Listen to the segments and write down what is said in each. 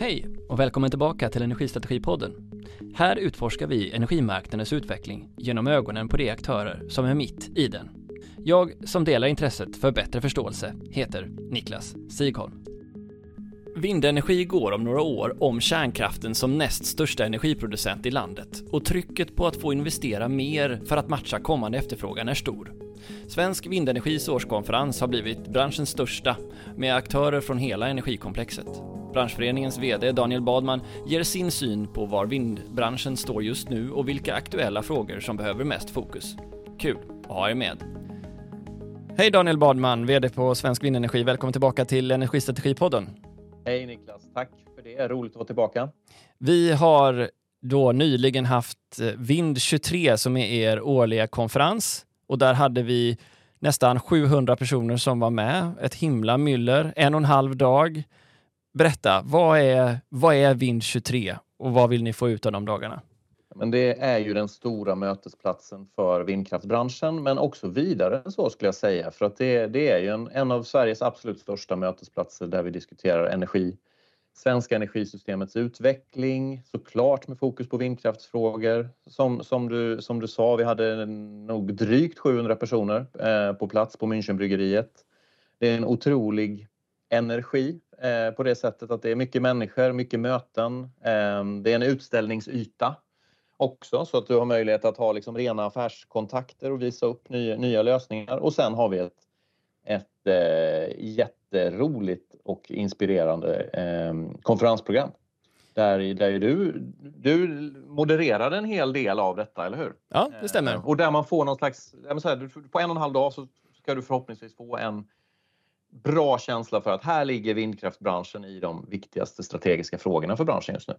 Hej och välkommen tillbaka till Energistrategipodden. Här utforskar vi energimarknadens utveckling genom ögonen på de aktörer som är mitt i den. Jag som delar intresset för bättre förståelse heter Niklas Sigholm. Vindenergi går om några år om kärnkraften som näst största energiproducent i landet och trycket på att få investera mer för att matcha kommande efterfrågan är stor. Svensk Vindenergis årskonferens har blivit branschens största med aktörer från hela energikomplexet. Branschföreningens VD Daniel Badman ger sin syn på var vindbranschen står just nu och vilka aktuella frågor som behöver mest fokus. Kul att ha er med! Hej Daniel Badman, VD på Svensk Vindenergi. Välkommen tillbaka till Energistrategipodden. Hej Niklas, tack för det. Roligt att vara tillbaka. Vi har då nyligen haft Vind 23 som är er årliga konferens och där hade vi nästan 700 personer som var med. Ett himla myller, en och en halv dag. Berätta, vad är, vad är Vind 23 och vad vill ni få ut av de dagarna? Men det är ju den stora mötesplatsen för vindkraftsbranschen, men också vidare än så skulle jag säga, för att det, det är ju en, en av Sveriges absolut största mötesplatser där vi diskuterar energi, svenska energisystemets utveckling, såklart med fokus på vindkraftsfrågor. Som, som, du, som du sa, vi hade nog drygt 700 personer eh, på plats på Münchenbryggeriet. Det är en otrolig energi eh, på det sättet att det är mycket människor, mycket möten. Eh, det är en utställningsyta också så att du har möjlighet att ha liksom rena affärskontakter och visa upp nya, nya lösningar. Och sen har vi ett, ett eh, jätteroligt och inspirerande eh, konferensprogram. Där, där du, du modererade en hel del av detta, eller hur? Ja, det stämmer. Eh, och där man får någon slags, här, på en och en halv dag så ska du förhoppningsvis få en bra känsla för att här ligger vindkraftbranschen i de viktigaste strategiska frågorna för branschen just nu.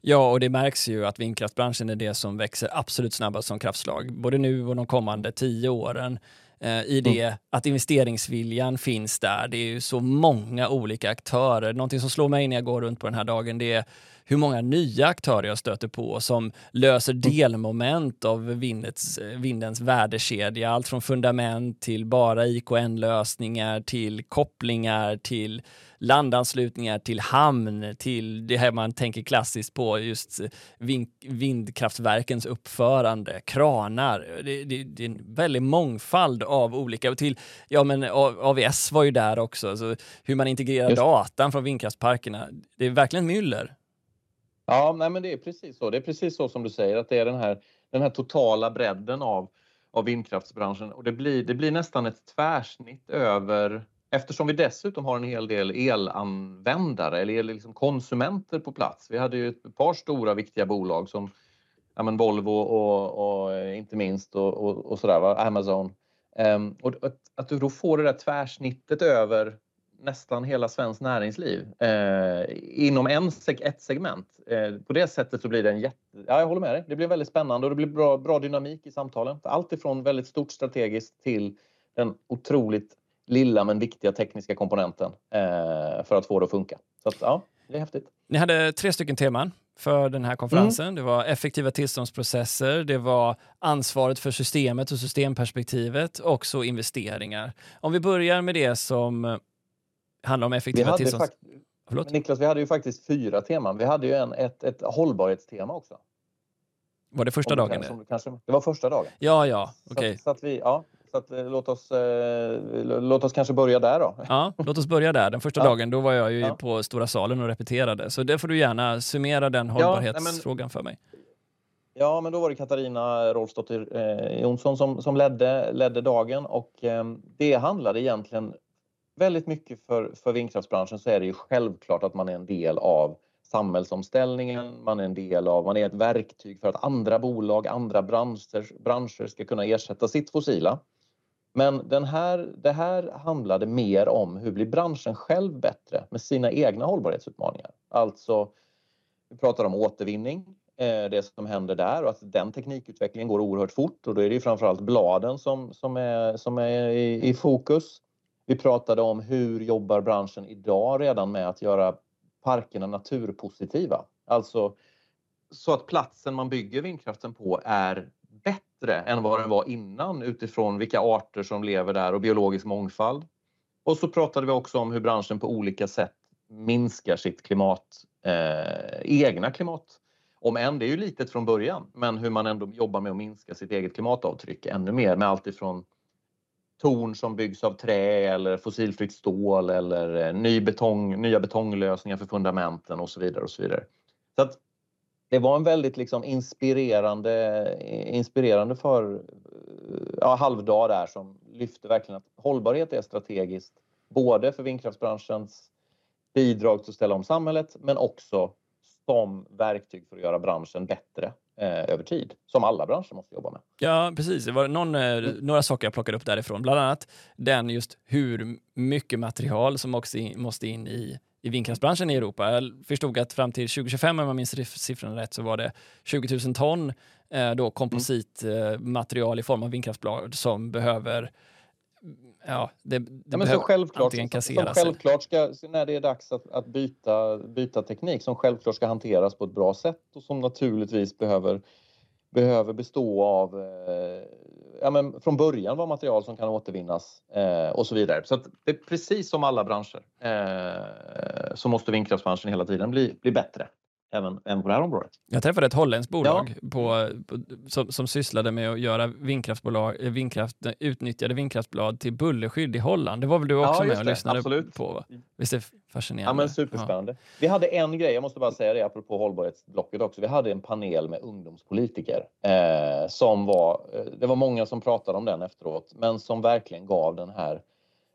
Ja, och det märks ju att vindkraftbranschen är det som växer absolut snabbast som kraftslag, både nu och de kommande tio åren. Eh, I det mm. att investeringsviljan finns där. Det är ju så många olika aktörer. Någonting som slår mig när jag går runt på den här dagen, det är hur många nya aktörer jag stöter på som löser mm. delmoment av vindets, vindens värdekedja. Allt från fundament till bara IKN-lösningar till kopplingar till landanslutningar till hamn, till det här man tänker klassiskt på, just vind, vindkraftverkens uppförande, kranar. Det, det, det, är en väldig mångfald av olika, till, ja men AVS var ju där också, så hur man integrerar just. datan från vindkraftsparkerna. Det är verkligen myller. Ja, nej, men det är precis så. Det är precis så som du säger, att det är den här, den här totala bredden av, av vindkraftsbranschen och det blir, det blir nästan ett tvärsnitt över Eftersom vi dessutom har en hel del elanvändare eller liksom konsumenter på plats. Vi hade ju ett par stora viktiga bolag som ja, men Volvo och, och eh, inte minst och, och, och sådär, va? Amazon. Um, och att, att, du då får det där tvärsnittet över nästan hela svenskt näringsliv eh, inom en, ett segment. Eh, på det sättet så blir det en jätte... Ja, jag håller med dig. Det blir väldigt spännande och det blir bra, bra dynamik i samtalen. Allt ifrån väldigt stort strategiskt till den otroligt lilla men viktiga tekniska komponenten eh, för att få det att funka. Så att, ja, det är häftigt. Ni hade tre stycken teman för den här konferensen. Mm. Det var effektiva tillståndsprocesser, det var ansvaret för systemet och systemperspektivet och så investeringar. Om vi börjar med det som handlar om effektiva tillstånds... Niklas, vi hade ju faktiskt fyra teman. Vi hade ju en, ett, ett hållbarhetstema också. Var det första dagen? Kanske, kanske, det var första dagen. Ja, ja, okej. Okay. Så, så, ja, så att, eh, låt, oss, eh, låt oss kanske börja där då. Ja, låt oss börja där. Den första ja. dagen, då var jag ju ja. på Stora salen och repeterade. Så det får du gärna summera den hållbarhetsfrågan ja, men, för mig. Ja, men då var det Katarina Rolfsdotter eh, Jonsson som, som ledde, ledde dagen och eh, det handlade egentligen väldigt mycket för, för vindkraftsbranschen så är det ju självklart att man är en del av samhällsomställningen, man är en del av, man är ett verktyg för att andra bolag, andra branscher, branscher ska kunna ersätta sitt fossila. Men den här, det här handlade mer om hur blir branschen själv bättre med sina egna hållbarhetsutmaningar. Alltså, vi pratar om återvinning, eh, det som händer där och att den teknikutvecklingen går oerhört fort och då är det framförallt bladen som, som är, som är i, i fokus. Vi pratade om hur jobbar branschen idag redan med att göra parkerna naturpositiva. Alltså så att platsen man bygger vindkraften på är bättre än vad den var innan utifrån vilka arter som lever där och biologisk mångfald. Och så pratade vi också om hur branschen på olika sätt minskar sitt klimat, eh, egna klimat om än det är ju litet från början, men hur man ändå jobbar med att minska sitt eget klimatavtryck ännu mer med allt ifrån torn som byggs av trä eller fossilfritt stål eller eh, ny betong, nya betonglösningar för fundamenten och så vidare. och så vidare. Så att det var en väldigt liksom inspirerande, eh, inspirerande för eh, ja, halvdag där som lyfte verkligen att hållbarhet är strategiskt både för vindkraftsbranschens bidrag till att ställa om samhället men också som verktyg för att göra branschen bättre Eh, över tid, som alla branscher måste jobba med. Ja, precis. Det var någon, eh, några saker jag plockade upp därifrån, bland annat den just hur mycket material som också in, måste in i i vindkraftsbranschen i Europa. Jag förstod att fram till 2025, om jag minns siffrorna rätt, så var det 20 000 ton eh, då kompositmaterial mm. i form av vindkraftsblad som behöver ja, det, det ja, men så självklart, som, självklart ska, när det är dags att, att, byta, byta teknik, som självklart ska hanteras på ett bra sätt och som naturligtvis behöver, behöver bestå av eh, ja, men från början vara material som kan återvinnas eh, och så vidare. Så det är precis som alla branscher eh, så måste vindkraftsbranschen hela tiden bli, bli bättre även, även på det här området. Jag träffade ett holländskt bolag ja. på, på, som, som sysslade med att göra vindkraftbolag, eh, vindkraft, utnyttjade vindkraftsblad till bullerskydd i Holland. Det var väl du också ja, med och det. lyssnade Absolut. på? Va? Visst är det fascinerande? Ja, men superspännande. Ja. Vi hade en grej, jag måste bara säga det apropå hållbarhetsblocket också. Vi hade en panel med ungdomspolitiker eh, som var, eh, det var många som pratade om den efteråt, men som verkligen gav den här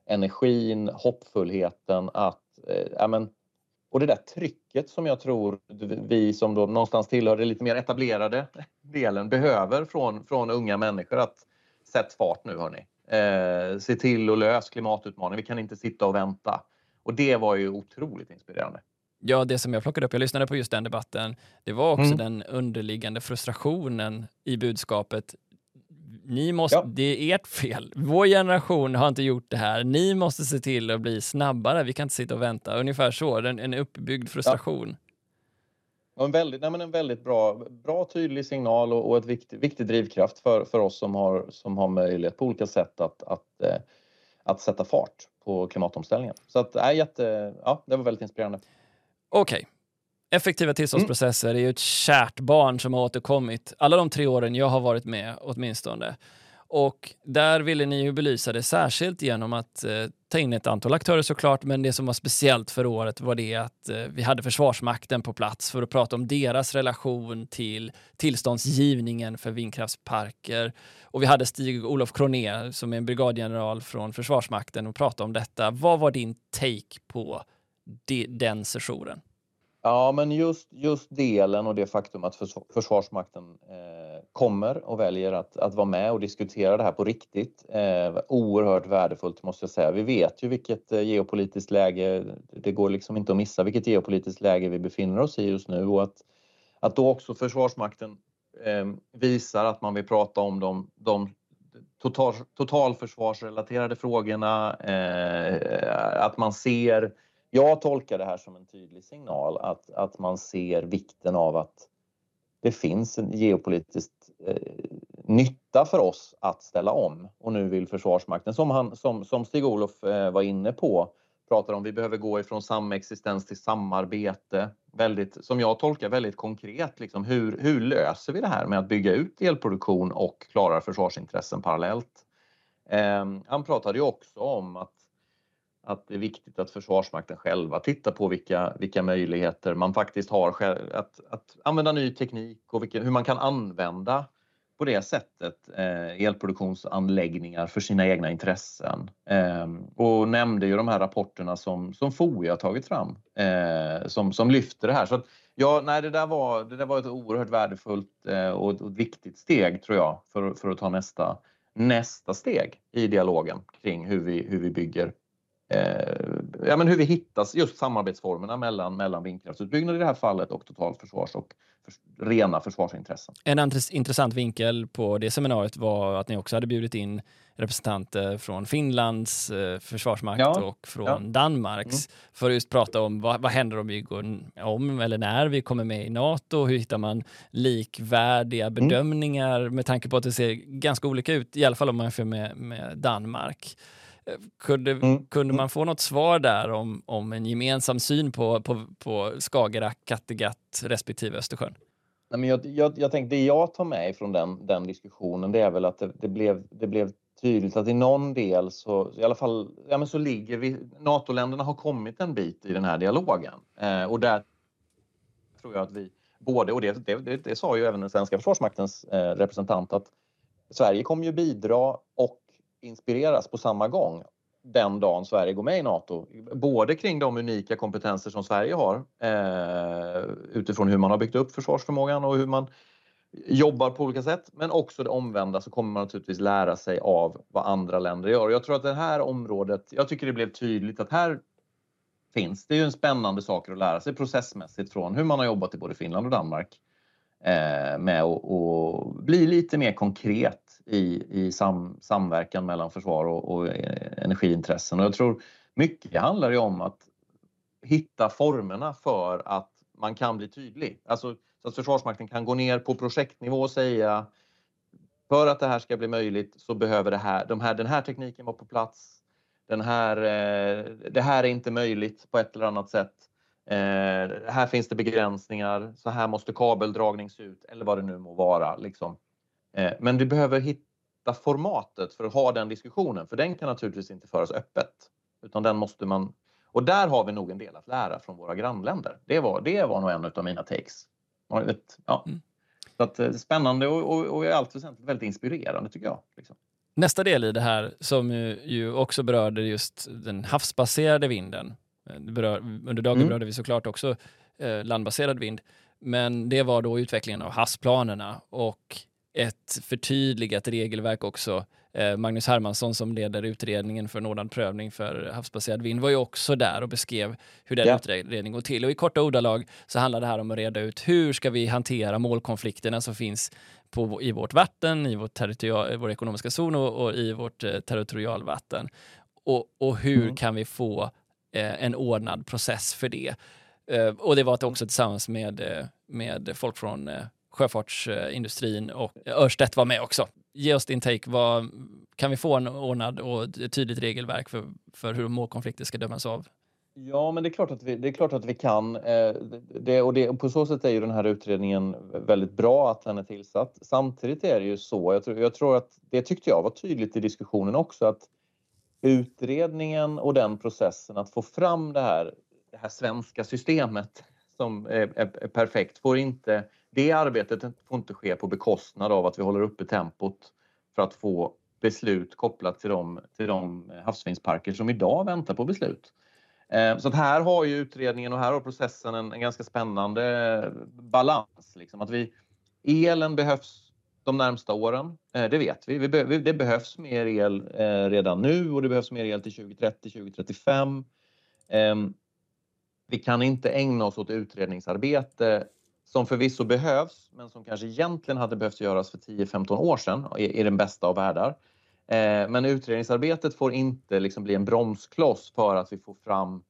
energin, hoppfullheten att eh, ja, men, och det där trycket som jag tror vi som då någonstans tillhör det lite mer etablerade delen behöver från, från unga människor att sätt fart nu hörni. Eh, se till att lösa klimatutmaningen. Vi kan inte sitta och vänta. Och det var ju otroligt inspirerande. Ja, det som jag plockade upp, jag lyssnade på just den debatten, det var också mm. den underliggande frustrationen i budskapet ni måste, ja. det är ert fel. Vår generation har inte gjort det här. Ni måste se till att bli snabbare. Vi kan inte sitta och vänta. Ungefär så, en, en uppbyggd frustration. Ja. En väldigt, nej men en väldigt bra, bra tydlig signal och, och ett viktig, viktig drivkraft för, för oss som har, som har möjlighet på olika sätt att, att, eh, att sätta fart på klimatomställningen. Så att, äh, jätte, ja, det var väldigt inspirerande. Okej. Effektiva tillståndsprocesser mm. är ju ett kärt barn som har återkommit alla de tre åren jag har varit med åtminstone. Och där ville ni ju belysa det särskilt genom att eh, ta in ett antal aktörer såklart, men det som var speciellt för året var det att eh, vi hade Försvarsmakten på plats för att prata om deras relation till tillståndsgivningen för vindkraftsparker. Och vi hade Stig-Olof Kroner som är en brigadgeneral från Försvarsmakten och prata om detta. Vad var din take på de, den sessionen? Ja, men just, just delen och det faktum att Försvarsmakten eh, kommer och väljer att, att vara med och diskutera det här på riktigt. Eh, oerhört värdefullt måste jag säga. Vi vet ju vilket eh, geopolitiskt läge, det går liksom inte att missa vilket geopolitiskt läge vi befinner oss i just nu och att, att då också Försvarsmakten eh, visar att man vill prata om de, de total, totalförsvarsrelaterade frågorna, eh, att man ser jag tolkar det här som en tydlig signal att, att man ser vikten av att det finns en geopolitisk eh, nytta för oss att ställa om. Och nu vill Försvarsmakten, som, han, som, som Stig-Olof eh, var inne på, pratar om vi behöver gå ifrån samexistens till samarbete. Väldigt, som jag tolkar väldigt konkret, liksom, hur, hur löser vi det här med att bygga ut elproduktion och klara försvarsintressen parallellt? Eh, han pratade ju också om att att det är viktigt att Försvarsmakten själva tittar på vilka, vilka möjligheter man faktiskt har att, att använda ny teknik och vilka, hur man kan använda på det sättet eh, elproduktionsanläggningar för sina egna intressen. Eh, och nämnde ju de här rapporterna som, som FOI har tagit fram eh, som, som lyfter det här. Så att, ja, nej, det, där var, det där var ett oerhört värdefullt eh, och, och viktigt steg tror jag för, för att ta nästa, nästa steg i dialogen kring hur vi, hur vi bygger ja, men hur vi hittar just samarbetsformerna mellan, mellan vindkraftsutbyggnad i det här fallet och totalförsvars och för, rena försvarsintressen. En intressant vinkel på det seminariet var att ni också hade bjudit in representanter från Finlands eh, försvarsmakt ja, och från ja. Danmarks mm. för att just prata om vad, vad händer om vi går om eller när vi kommer med i Nato? Hur hittar man likvärdiga mm. bedömningar mm. med tanke på att det ser ganska olika ut, i alla fall om man jämför med, med Danmark. Kunde, mm. kunde man få något svar där om, om en gemensam syn på, på, på Skagerrak, Kattegatt respektive Östersjön? Nej, men jag, jag, jag tänkte, det jag tar med från den, den diskussionen det är väl att det, det, blev, det blev tydligt att i någon del så, i alla fall, ja men så ligger vi, NATO-länderna har kommit en bit i den här dialogen eh, och där tror jag att vi både, och det, det, det, det sa ju även den svenska försvarsmaktens eh, representant att Sverige kommer ju bidra och inspireras på samma gång den dagen Sverige går med i Nato. Både kring de unika kompetenser som Sverige har eh, utifrån hur man har byggt upp försvarsförmågan och hur man jobbar på olika sätt. Men också det omvända så kommer man naturligtvis lära sig av vad andra länder gör. Jag tror att det här området, jag tycker det blev tydligt att här finns det ju en spännande saker att lära sig processmässigt från hur man har jobbat i både Finland och Danmark eh, med att bli lite mer konkret i, i sam, samverkan mellan försvar och, och eh, energiintressen. Och jag tror mycket handlar ju om att hitta formerna för att man kan bli tydlig. Alltså så att Försvarsmakten kan gå ner på projektnivå och säga för att det här ska bli möjligt så behöver det här, de här, den här tekniken vara på plats. Den här, eh, det här är inte möjligt på ett eller annat sätt. Eh, här finns det begränsningar. Så här måste kabeldragning se ut eller vad det nu må vara. Liksom. Eh, men du behöver hitta formatet för att ha den diskussionen för den kan naturligtvis inte föras öppet. Utan den måste man... Och där har vi nog en del att lära från våra grannländer. Det var, det var nog en av mina takes. Ja. Mm. Så att, eh, spännande och, och, och i allt väsentligt väldigt inspirerande tycker jag. Liksom. Nästa del i det här som ju också berörde just den havsbaserade vinden. Eh, berör, under dagen mm. berörde vi såklart också eh, landbaserad vind. Men det var då utvecklingen av havsplanerna och ett förtydligat regelverk också. Eh, Magnus Hermansson som leder utredningen för en prövning för havsbaserad vind var ju också där och beskrev hur den ja. utredningen går till. Och i korta ordalag så handlar det här om att reda ut hur ska vi hantera målkonflikterna som finns på, i vårt vatten, i vårt vår ekonomiska zon och, och i vårt eh, territorialvatten. Och, och hur mm. kan vi få eh, en ordnad process för det? Eh, och det var också tillsammans med, eh, med folk från eh, sjöfartsindustrin och Örstedt var med också. Ge oss din take. Vad, kan vi få en ordnad och ett tydligt regelverk för, för hur målkonflikter ska dömas av? Ja, men det är klart att vi, det är klart att vi kan. Eh, det, och det, på så sätt är ju den här utredningen väldigt bra att den är tillsatt. Samtidigt är det ju så, jag tror, jag tror att det tyckte jag var tydligt i diskussionen också, att utredningen och den processen att få fram det här, det här svenska systemet som är, är, är perfekt får inte det arbetet får inte ske på bekostnad av att vi håller uppe tempot för att få beslut kopplat till de, till de havsfinsparker som idag väntar på beslut. Eh, så att här har ju utredningen och här har processen en, en ganska spännande balans. Liksom. Att vi, elen behövs de närmsta åren, eh, det vet vi. vi, be, det behövs mer el eh, redan nu och det behövs mer el till 2030, 2035. Ehm, vi kan inte ägna oss åt utredningsarbete som förvisso behövs, men som kanske egentligen hade behövt göras för 10-15 år sedan i, i den bästa av världar. Eh, men utredningsarbetet får inte liksom bli en bromskloss för att vi får fram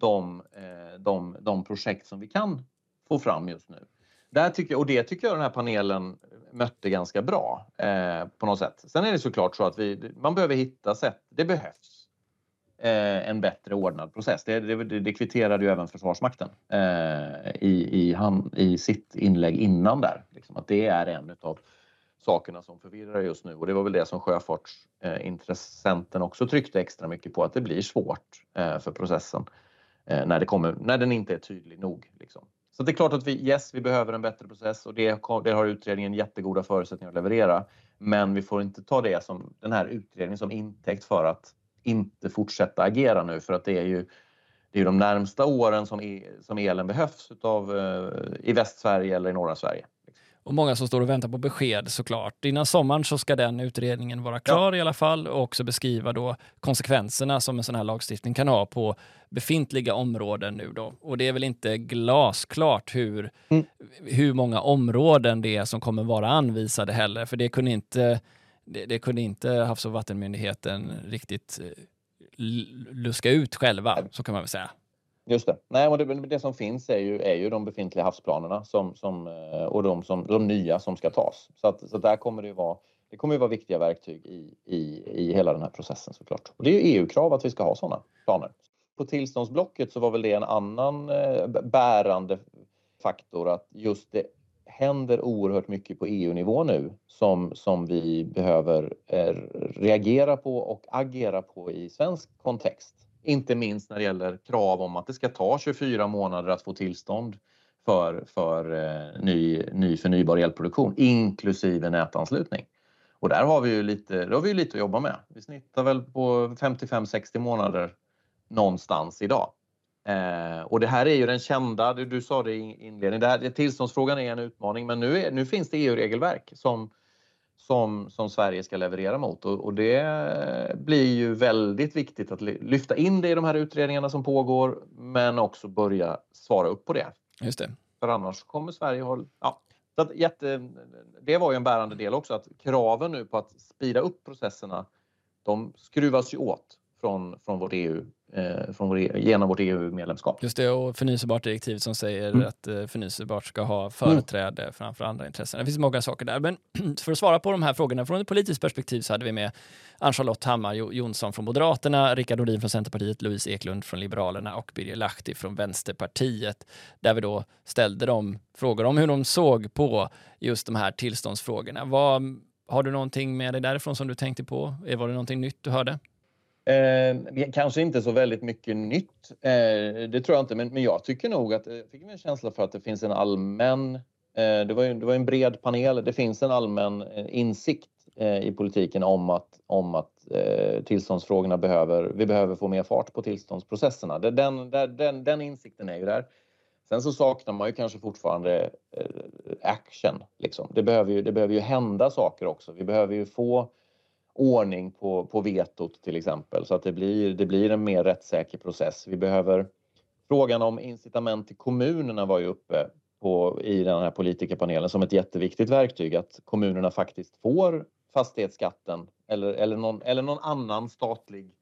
de, eh, de, de projekt som vi kan få fram just nu. Där tycker, och det tycker jag den här panelen mötte ganska bra eh, på något sätt. Sen är det såklart så att vi, man behöver hitta sätt, det behövs Eh, en bättre ordnad process. Det, det, det kvitterade ju även Försvarsmakten eh, i, i, han, i sitt inlägg innan där. Liksom, att det är en av sakerna som förvirrar just nu och det var väl det som sjöfartsintressenten också tryckte extra mycket på att det blir svårt eh, för processen eh, när, det kommer, när den inte är tydlig nog. Liksom. Så det är klart att vi, yes, vi behöver en bättre process och det, det har utredningen jättegoda förutsättningar att leverera. Men vi får inte ta det som den här utredningen som intäkt för att inte fortsätta agera nu för att det är ju det är de närmsta åren som, e, som elen behövs utav, eh, i Västsverige eller i norra Sverige. Och många som står och väntar på besked såklart. Innan sommaren så ska den utredningen vara klar ja. i alla fall och också beskriva då konsekvenserna som en sån här lagstiftning kan ha på befintliga områden nu då. Och det är väl inte glasklart hur, mm. hur många områden det är som kommer vara anvisade heller, för det kunde inte det, det kunde inte Havs och vattenmyndigheten riktigt eh, luska ut själva, så kan man väl säga. Just det. Nej, och det, det, som finns är ju, är ju de befintliga havsplanerna som, som, eh, och de, som, de nya som ska tas. Så, att, så där kommer det vara Det kommer att vara viktiga verktyg i, i, i hela den här processen såklart. Och det är ju EU-krav att vi ska ha sådana planer. På tillståndsblocket så var väl det en annan eh, bärande faktor att just det händer oerhört mycket på EU-nivå nu som, som vi behöver eh, reagera på och agera på i svensk kontext. Inte minst när det gäller krav om att det ska ta 24 månader att få tillstånd för, för eh, ny, ny förnybar elproduktion inklusive nätanslutning. Och där har vi ju lite, har vi lite att jobba med. Vi snittar väl på 55-60 månader någonstans idag. Eh, och det här är ju den kända, du, du sa det i inledningen, det här, tillståndsfrågan är en utmaning men nu, är, nu finns det EU-regelverk som, som, som Sverige ska leverera mot och, och, det blir ju väldigt viktigt att lyfta in det i de här utredningarna som pågår men också börja svara upp på det. Just det. För annars kommer Sverige ha... Ja, så att jätte, det var ju en bärande del också att kraven nu på att spida upp processerna de skruvas ju åt från, från vårt EU från vår, e genom vårt EU-medlemskap. Just det, och förnyelsebart direktiv som säger mm. att eh, förnyelsebart ska ha företräde mm. framför andra intressen. Det finns många saker där. Men för att svara på de här frågorna från ett politiskt perspektiv så hade vi med Ann-Charlotte Hammar Jonsson från Moderaterna, Rickard Nordin från Centerpartiet, Louise Eklund från Liberalerna och Birger Lahti från Vänsterpartiet. Där vi då ställde dem frågor om hur de såg på just de här tillståndsfrågorna. Vad, har du någonting med dig därifrån som du tänkte på? Var det någonting nytt du hörde? Eh, kanske inte så väldigt mycket nytt, eh, det tror jag inte, men, men jag tycker nog att jag fick en känsla för att det finns en allmän, eh, det, var ju, det var en bred panel, det finns en allmän eh, insikt eh, i politiken om att, om att eh, tillståndsfrågorna behöver, vi behöver få mer fart på tillståndsprocesserna. Den, den, den, den insikten är ju där. Sen så saknar man ju kanske fortfarande eh, action. Liksom. Det, behöver ju, det behöver ju hända saker också. Vi behöver ju få ordning på, på vetot till exempel så att det blir, det blir en mer rättssäker process. Vi behöver Frågan om incitament till kommunerna var ju uppe på, i den här politikerpanelen som ett jätteviktigt verktyg att kommunerna faktiskt får fastighetsskatten eller, eller, någon, eller någon annan statlig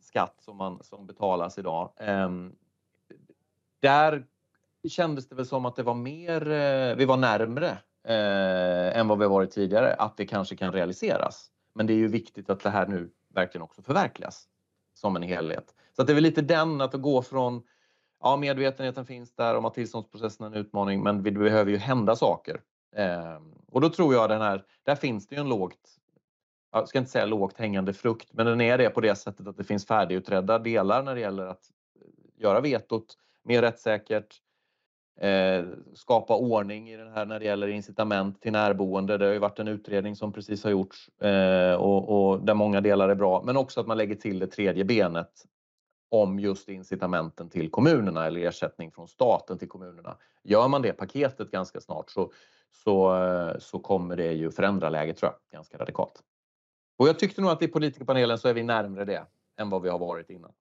skatt som, man, som betalas idag. Um, där kändes det väl som att det var mer, eh, vi var närmre eh, än vad vi varit tidigare, att det kanske kan realiseras. Men det är ju viktigt att det här nu verkligen också förverkligas som en helhet. Så det är väl lite den, att gå från ja, medvetenheten finns där om att tillståndsprocessen är en utmaning, men det behöver ju hända saker. Eh, och då tror jag den här, där finns det ju en lågt, jag ska inte säga lågt hängande frukt, men den är det på det sättet att det finns färdigutredda delar när det gäller att eh, göra vetot mer rättssäkert, eh, skapa ordning i den här när det gäller incitament till närboende. Det har ju varit en utredning som precis har gjorts eh, och, och, där många delar är bra, men också att man lägger till det tredje benet om just incitamenten till kommunerna eller ersättning från staten till kommunerna. Gör man det paketet ganska snart så, så, eh, så kommer det ju förändra läget tror jag, ganska radikalt. Och jag tyckte nog att i politikerpanelen så är vi närmre det än vad vi har varit innan.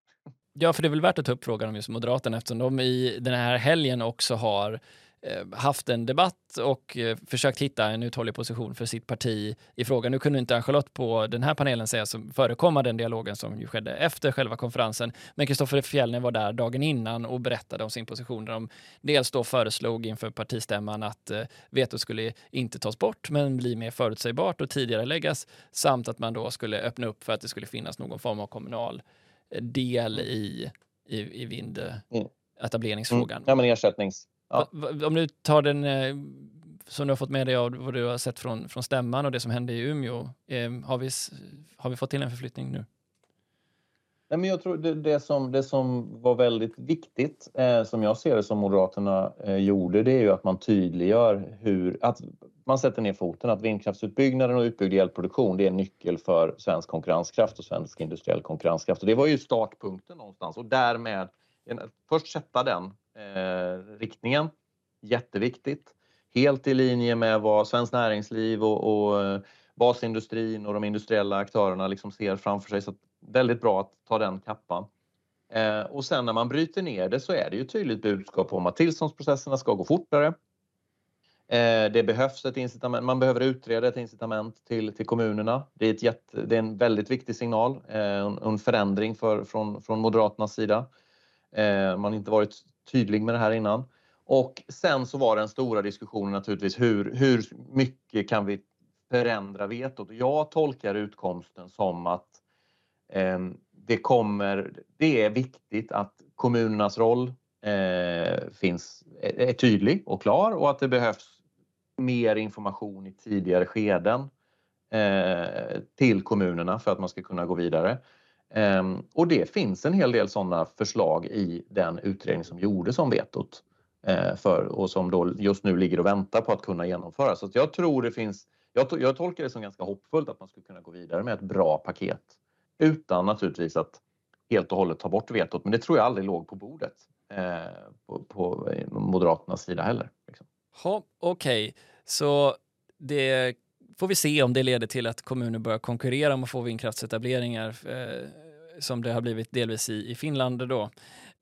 Ja, för det är väl värt att ta upp frågan om just Moderaterna eftersom de i den här helgen också har eh, haft en debatt och eh, försökt hitta en uthållig position för sitt parti i frågan. Nu kunde inte Ann-Charlotte på den här panelen säga som förekomma den dialogen som ju skedde efter själva konferensen. Men Kristoffer Fjellner var där dagen innan och berättade om sin position. Där de dels då föreslog inför partistämman att eh, vetot skulle inte tas bort men bli mer förutsägbart och tidigare läggas samt att man då skulle öppna upp för att det skulle finnas någon form av kommunal del mm. i, i, i vindetableringsfrågan. Mm. Ja, men ersättnings... Ja. Om du tar den eh, som du har fått med dig av vad du har sett från, från stämman och det som hände i Umeå. Eh, har, vi, har vi fått till en förflyttning nu? Nej, men jag tror det, det, som, det som var väldigt viktigt, eh, som jag ser det som Moderaterna eh, gjorde, det är ju att man tydliggör hur, att man sätter ner foten, att vindkraftsutbyggnaden och utbyggd elproduktion, det är en nyckel för svensk konkurrenskraft och svensk industriell konkurrenskraft. Och det var ju startpunkten någonstans och därmed först sätta den eh, riktningen, jätteviktigt. Helt i linje med vad Svenskt Näringsliv och, och eh, basindustrin och de industriella aktörerna liksom ser framför sig. Så väldigt bra att ta den kappan. Eh, och sen när man bryter ner det så är det ju tydligt budskap om att tillståndsprocesserna ska gå fortare. Eh, det behövs ett incitament, man behöver utreda ett incitament till, till kommunerna. Det är, ett jätte, det är en väldigt viktig signal, eh, en, en förändring för, från, från Moderaternas sida. Eh, man har inte varit tydlig med det här innan. Och sen så var den stora diskussionen naturligtvis hur, hur mycket kan vi förändra vetot. Jag tolkar utkomsten som att Ehm, det kommer, det är viktigt att kommunernas roll eh, finns, är tydlig och klar och att det behövs mer information i tidigare skeden eh, till kommunerna för att man ska kunna gå vidare. Ehm, och det finns en hel del sådana förslag i den utredning som gjordes om vetot eh, för, och som då just nu ligger och väntar på att kunna genomföras. Så jag tror det finns, jag, jag tolkar det som ganska hoppfullt att man skulle kunna gå vidare med ett bra paket utan naturligtvis att helt och hållet ta bort vetot. Men det tror jag aldrig låg på bordet eh, på, på eh, Moderaternas sida heller. Liksom. Okej, okay. så det får vi se om det leder till att kommuner börjar konkurrera om att få vindkraftsetableringar eh, som det har blivit delvis i, i Finland då.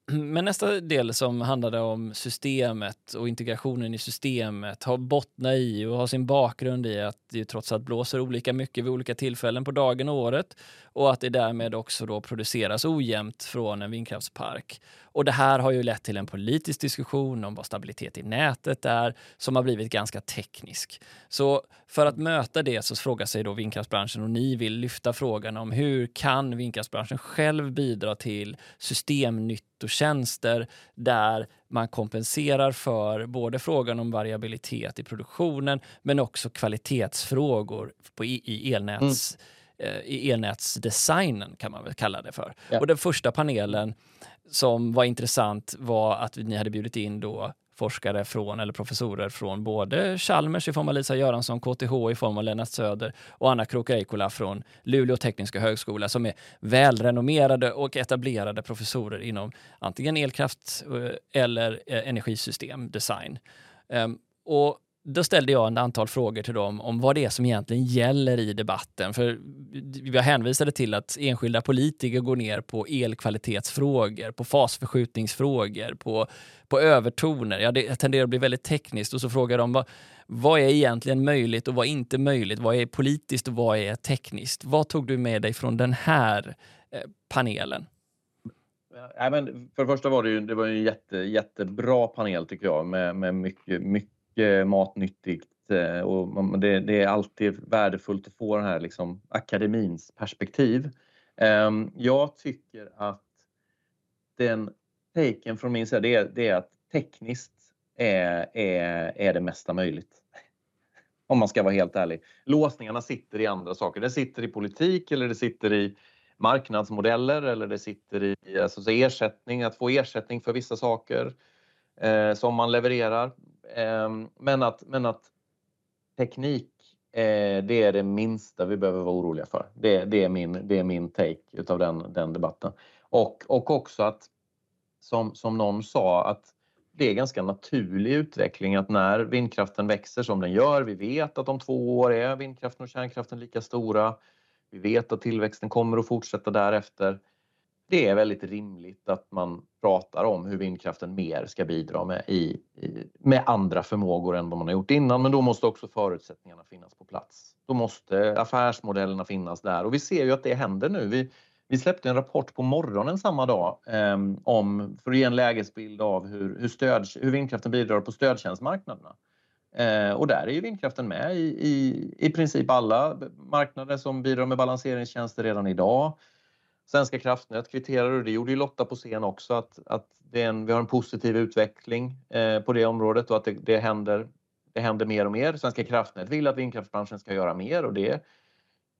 Men nästa del som handlade om systemet och integrationen i systemet har bottna i och har sin bakgrund i att det trots allt blåser olika mycket vid olika tillfällen på dagen och året och att det därmed också då produceras ojämnt från en vindkraftspark. Och det här har ju lett till en politisk diskussion om vad stabilitet i nätet är som har blivit ganska teknisk. Så för att möta det så frågar sig då vindkraftsbranschen och ni vill lyfta frågan om hur kan vindkraftsbranschen själv bidra till systemnyttotjänster där man kompenserar för både frågan om variabilitet i produktionen men också kvalitetsfrågor på, i, elnäts mm Eh, i elnätsdesignen kan man väl kalla det för. Ja. Och den första panelen som var intressant var att ni hade bjudit in då forskare från, eller professorer från både Chalmers i form av Lisa Göransson, KTH i form av Lennart Söder och Anna Krook från Luleå tekniska högskola som är välrenommerade och etablerade professorer inom antingen elkraft eh, eller eh, energisystemdesign. Ehm, och då ställde jag ett antal frågor till dem om vad det är som egentligen gäller i debatten. För jag hänvisade till att enskilda politiker går ner på elkvalitetsfrågor, på fasförskjutningsfrågor, på, på övertoner. Ja, det tenderar att bli väldigt tekniskt och så frågar de vad, vad är egentligen möjligt och vad är inte möjligt? Vad är politiskt och vad är tekniskt? Vad tog du med dig från den här eh, panelen? Ja, men för det första var det ju, det var en jätte, jättebra panel tycker jag med, med mycket, mycket mycket matnyttigt eh, och det, det, är alltid värdefullt att få den här liksom akademins perspektiv. Ehm, jag tycker att den taken från min sida det är, det är att tekniskt är, är, är det mesta möjligt. Om man ska vara helt ärlig. Låsningarna sitter i andra saker. Det sitter i politik eller det sitter i marknadsmodeller eller det sitter i alltså, ersättning, att få ersättning för vissa saker eh, som man levererar. Eh, men, att, men att teknik, eh, det är det minsta vi behöver vara oroliga för. Det, det, är, min, det är min take utav den, den debatten. Och, och också att, som, som någon sa, att det är ganska naturlig utveckling att när vindkraften växer som den gör, vi vet att om två år är vindkraften och kärnkraften lika stora. Vi vet att tillväxten kommer att fortsätta därefter det är väldigt rimligt att man pratar om hur vindkraften mer ska bidra med, i, i, med andra förmågor än vad man har gjort innan. Men då måste också förutsättningarna finnas på plats. Då måste affärsmodellerna finnas där och vi ser ju att det händer nu. Vi, vi släppte en rapport på morgonen samma dag eh, om, för att ge en lägesbild av hur, hur, stöd, hur vindkraften bidrar på stödtjänstmarknaderna. Eh, och där är ju vindkraften med i, i, i princip alla marknader som bidrar med balanseringstjänster redan idag. Svenska kraftnät kvitterar och det gjorde ju Lotta på scen också att, att det en, vi har en positiv utveckling eh, på det området och att det, det, händer, det händer mer och mer. Svenska kraftnät vill att vindkraftsbranschen ska göra mer och det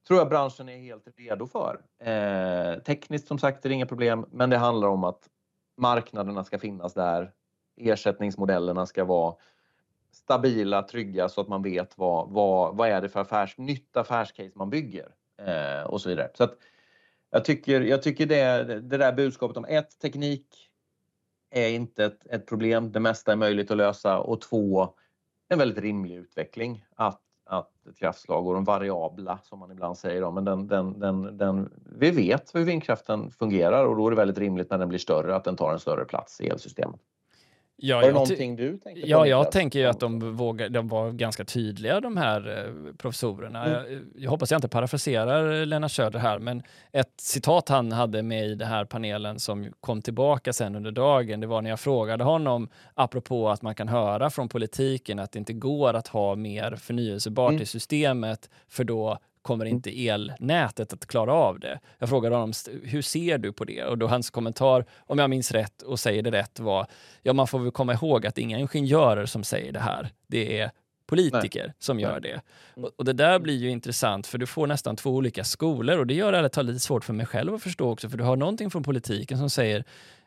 tror jag branschen är helt redo för. Eh, tekniskt som sagt är det inga problem men det handlar om att marknaderna ska finnas där. Ersättningsmodellerna ska vara stabila, trygga så att man vet vad, vad, vad är det för affärs, nytt affärscase man bygger eh, och så vidare. Så att, jag tycker, jag tycker det, det där budskapet om ett, teknik är inte ett, ett, problem. Det mesta är möjligt att lösa. Och två, en väldigt rimlig utveckling. Att, att ett kraftslag och de variabla som man ibland säger. Då, men den, den, den, den, vi vet hur vindkraften fungerar och då är det väldigt rimligt när den blir större att den tar en större plats i elsystemet. Ja, var det någonting du tänkte på? Ja, jag tänker ju att de, vågar, de var ganska tydliga de här eh, professorerna. Mm. Jag, jag, hoppas jag inte parafraserar Lennart Söder här, men ett citat han hade med i den här panelen som kom tillbaka sen under dagen, det var när jag frågade honom, apropå att man kan höra från politiken att det inte går att ha mer förnyelsebart mm. i systemet, för då kommer mm. inte elnätet att klara av det. Jag frågade honom, hur ser du på det? Och då hans kommentar, om jag minns rätt och säger det rätt, var ja, man får väl komma ihåg att det är inga ingenjörer som säger det här. Det är politiker Nej. som gör det. Och, det där blir ju intressant för du får nästan två olika skolor och det gör det lite svårt för mig själv att förstå också för du har någonting från politiken som säger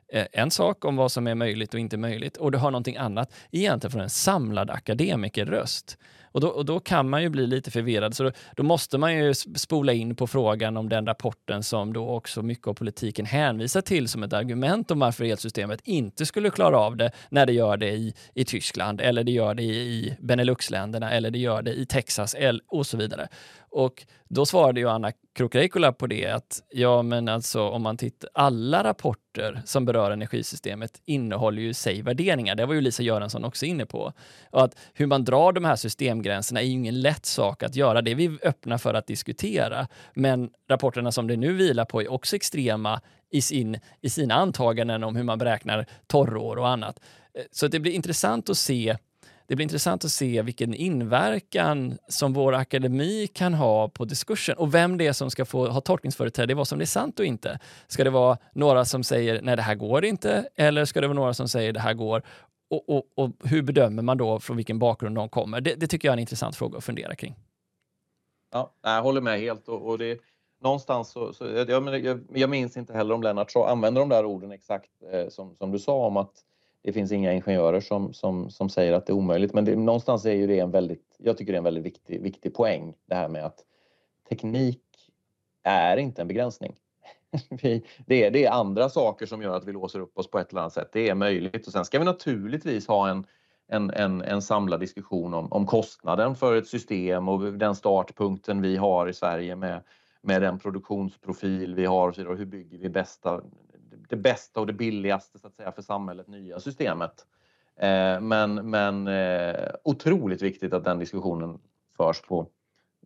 eh, en sak om vad som är möjligt och inte möjligt och du har någonting annat egentligen från en samlad akademikerröst. Och då, och då kan man ju bli lite förvirrad. Så då, då, måste man ju spola in på frågan om den rapporten som då också mycket av politiken hänvisar till som ett argument om varför elsystemet inte skulle klara av det när det gör det i, i Tyskland eller det gör det i, i Beneluxländerna eller det gör det i Texas och så vidare. Och då svarade ju Anna Krokreikola på det att ja, men alltså om man tittar, alla rapporter som berör energisystemet innehåller ju sig värderingar. Det var ju Lisa Göransson också inne på. Och att hur man drar de här gränserna är ju ingen lätt sak att göra. Det är vi öppna för att diskutera. Men rapporterna som det nu vilar på är också extrema i, sin, i sina antaganden om hur man beräknar torrår och annat. Eh, så det blir intressant att se det blir intressant att se vilken inverkan som vår akademi kan ha på diskursen och vem det är som ska få ha tolkningsföreträde i vad som är sant och inte. Ska det vara några som säger nej, det här går inte eller ska det vara några som säger det här går? Och, och, och hur bedömer man då från vilken bakgrund de kommer? Det, det, tycker jag är en intressant fråga att fundera kring. Ja, jag håller med helt och, och det någonstans så, så jag, jag, jag, minns inte heller om Lennart så använder de där orden exakt eh, som, som du sa om att det finns inga ingenjörer som, som, som säger att det är omöjligt. Men det, någonstans är ju det en väldigt, jag tycker det är en väldigt viktig, viktig poäng det här med att teknik är inte en begränsning. Vi, det, är, det är andra saker som gör att vi låser upp oss på ett eller annat sätt. Det är möjligt och sen ska vi naturligtvis ha en, en, en, en samlad diskussion om, om kostnaden för ett system och den startpunkten vi har i Sverige med, med den produktionsprofil vi har och hur bygger vi bästa det bästa och det billigaste så att säga för samhället, nya systemet. Eh, men men eh, otroligt viktigt att den diskussionen förs på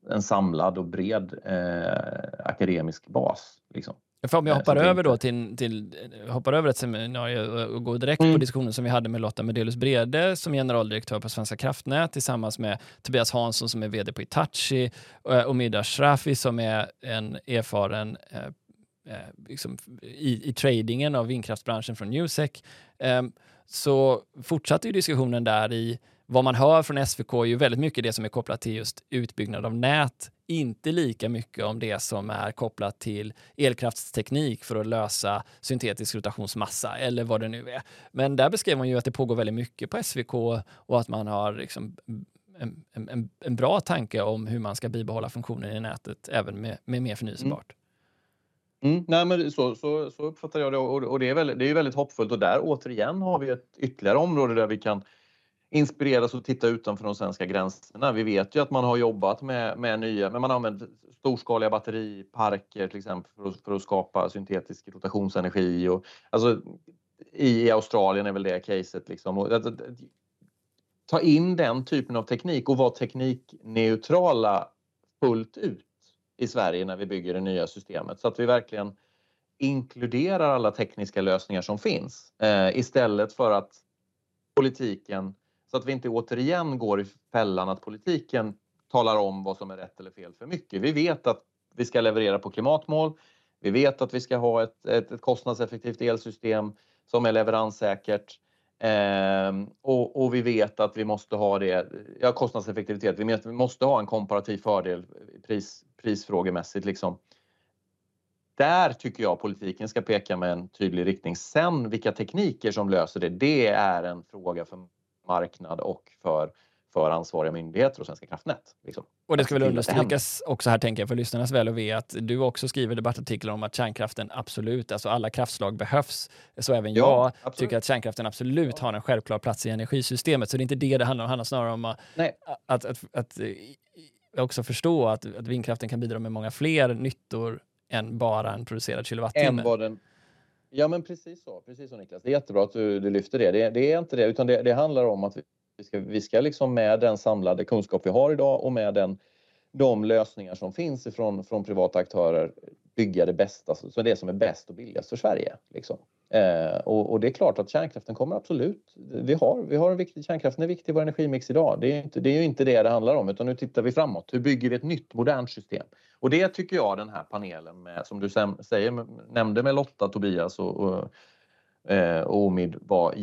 en samlad och bred eh, akademisk bas. Liksom. För om jag hoppar över då till, till, hoppar över ett seminarium och går direkt mm. på diskussionen som vi hade med Lotta Medelius Brede som generaldirektör på Svenska kraftnät tillsammans med Tobias Hansson som är vd på Itachi och Mida Shrafi som är en erfaren eh, liksom, i, i tradingen av vindkraftsbranschen från Newsec, eh, så fortsatte ju diskussionen där i vad man hör från SVK är ju väldigt mycket det som är kopplat till just utbyggnad av nät, inte lika mycket om det som är kopplat till elkraftsteknik för att lösa syntetisk rotationsmassa eller vad det nu är. Men där beskriver man ju att det pågår väldigt mycket på SVK och att man har liksom en, en, en bra tanke om hur man ska bibehålla funktionen i nätet även med, med mer förnyelsebart. Mm. Mm, nej, men så, så, så uppfattar jag det och, och det, är väldigt, det är väldigt hoppfullt och där återigen har vi ett ytterligare område där vi kan inspireras och titta utanför de svenska gränserna. Vi vet ju att man har jobbat med, med nya, men man använder storskaliga batteriparker till exempel för att, för att skapa syntetisk rotationsenergi. Och, alltså, i, Australien är väl det caset. Liksom. Och, att, att, ta in den typen av teknik och vara teknikneutrala fullt ut i Sverige när vi bygger det nya systemet så att vi verkligen inkluderar alla tekniska lösningar som finns eh, istället för att politiken, så att vi inte återigen går i fällan att politiken talar om vad som är rätt eller fel för mycket. Vi vet att vi ska leverera på klimatmål. Vi vet att vi ska ha ett, ett, ett kostnadseffektivt elsystem som är leveranssäkert. Eh, och, och, vi vet att vi måste ha det, ja kostnadseffektivitet, vi, vi måste ha en komparativ fördel pris, prisfrågemässigt. Liksom. Där tycker jag politiken ska peka med en tydlig riktning. Sen vilka tekniker som löser det, det är en fråga för marknad och för för ansvariga myndigheter och Svenska kraftnät. Liksom. Och det ska väl understrykas också här, tänker jag, för lyssnarnas väl och ve, att du också skriver debattartiklar om att kärnkraften absolut, alltså alla kraftslag behövs. Så även ja, jag absolut. tycker att kärnkraften absolut ja. har en självklar plats i energisystemet. Så det är inte det det handlar om, det handlar snarare om att, att, att, att också förstå att, att vindkraften kan bidra med många fler nyttor än bara en producerad kilowattimme. Än vad den Ja, men precis så. Precis så Niklas. Det är jättebra att du, du lyfter det. det. det. är inte det, utan det, det handlar om att vi ska, vi ska liksom med den samlade kunskap vi har idag och med den, de lösningar som finns ifrån, från privata aktörer bygga det bästa, så det som är bäst och billigast för Sverige. Liksom. Eh, och, och, det är klart att kärnkraften kommer absolut. Vi har, vi har en viktig, kärnkraften är viktig i vår energimix idag. Det är, inte, det är ju inte det det handlar om utan nu tittar vi framåt. Hur bygger vi ett nytt modernt system? Och det tycker jag den här panelen med, som du säger, nämnde med Lotta, Tobias och, och, eh, och Omid var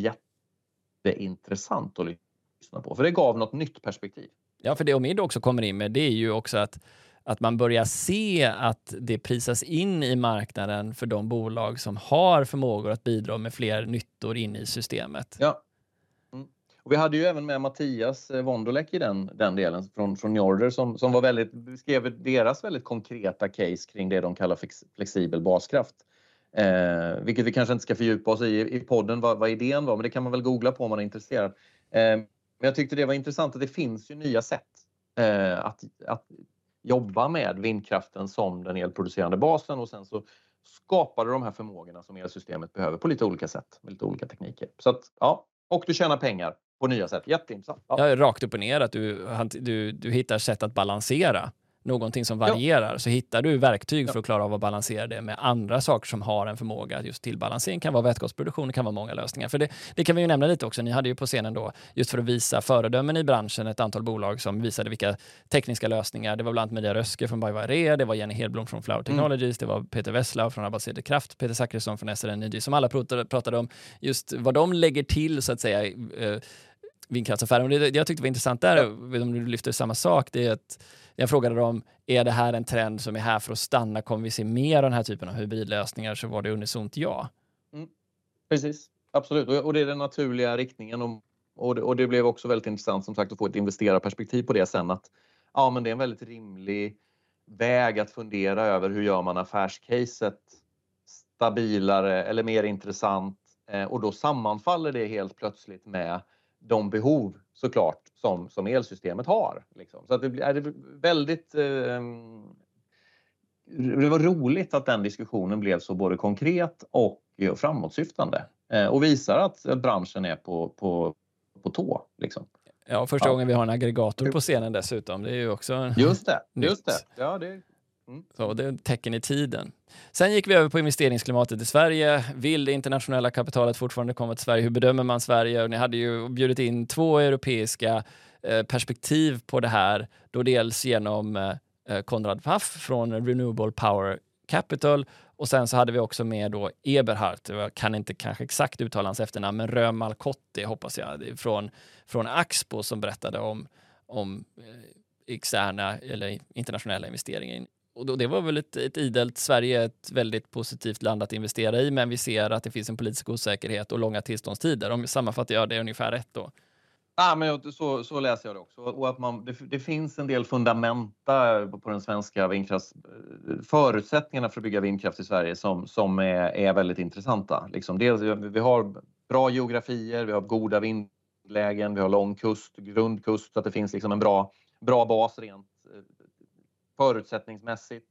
jätteintressant att lyssna på. För det gav något nytt perspektiv. Ja, för det Omid också kommer in med det är ju också att att man börjar se att det prisas in i marknaden för de bolag som har förmågor att bidra med fler nyttor in i systemet. Ja. Mm. Och vi hade ju även med Mattias eh, Wondolek i den, den delen från, från Njorder som, som var väldigt, beskrev deras väldigt konkreta case kring det de kallar flexibel baskraft. Eh, vilket vi kanske inte ska fördjupa oss i i podden vad, vad idén var, men det kan man väl googla på om man är intresserad. Eh, men jag tyckte det var intressant att det finns ju nya sätt eh, att, att jobba med vindkraften som den elproducerande basen och sen så skapar du de här förmågorna som elsystemet behöver på lite olika sätt med lite olika tekniker. Så att, ja, och du tjänar pengar på nya sätt. Jätteintressant. Ja. ja rakt upp och ner att du, du, du hittar sätt att balansera någonting som varierar ja. så hittar du verktyg ja. för att klara av att balansera det med andra saker som har en förmåga just till balansering. Det kan vara vätgasproduktion, det kan vara många lösningar. För det, det kan vi ju nämna lite också. Ni hade ju på scenen då, just för att visa föredömen i branschen, ett antal bolag som visade vilka tekniska lösningar. Det var bland annat Media Röske från BioAre, det var Jenny Hedblom från Flower mm. Technologies, mm. det var Peter Wesslau från Abassede Kraft, Peter Zackrisson från SRN Energy, som alla pratade, pratade om just vad de lägger till så att säga eh, vindkraftsaffären. det, det jag tyckte var intressant där, ja. om du lyfter samma sak, det är att jag frågade dem, är det här en trend som är här för att stanna? Kommer vi se mer av den här typen av hybridlösningar? Så var det unisont ja. Mm. Precis, absolut. Och det är den naturliga riktningen. Och, och, det, och det blev också väldigt intressant som sagt att få ett investerarperspektiv på det sen. Att ja, men det är en väldigt rimlig väg att fundera över hur gör man affärscaset stabilare eller mer intressant eh, och då sammanfaller det helt plötsligt med de behov såklart som, som elsystemet har. Liksom. Så att det är väldigt... Eh, det var roligt att den diskussionen blev så både konkret och framåtsyftande eh, och visar att branschen är på, på, på tå. Liksom. Ja, första ja. gången vi har en aggregator på scenen dessutom. Det är ju också Just det. Just det. Ja, det. Mm. Så det är ett tecken i tiden. Sen gick vi över på investeringsklimatet i Sverige. Vill det internationella kapitalet fortfarande komma till Sverige? Hur bedömer man Sverige? Och ni hade ju bjudit in två europeiska eh, perspektiv på det här. Då dels genom eh, eh, Konrad Pfaff från Renewable Power Capital och sen så hade vi också med då Eberhardt, jag kan inte kanske exakt uttala hans efternamn, men Römalkotti hoppas jag, från, från Axpo som berättade om, om eh, externa eller internationella investeringar och det var väl ett, ett idelt, Sverige är ett väldigt positivt land att investera i, men vi ser att det finns en politisk osäkerhet och långa tillståndstider. Om vi sammanfattar jag det ungefär rätt då? Ja, men så, så läser jag det också. Och att man, det, det finns en del fundamenta på den svenska vindkrafts... Förutsättningarna för att bygga vindkraft i Sverige som, som är, är väldigt intressanta. Liksom dels, vi har bra geografier, vi har goda vindlägen, vi har lång kust, grundkust, så att det finns liksom en bra, bra bas rent förutsättningsmässigt.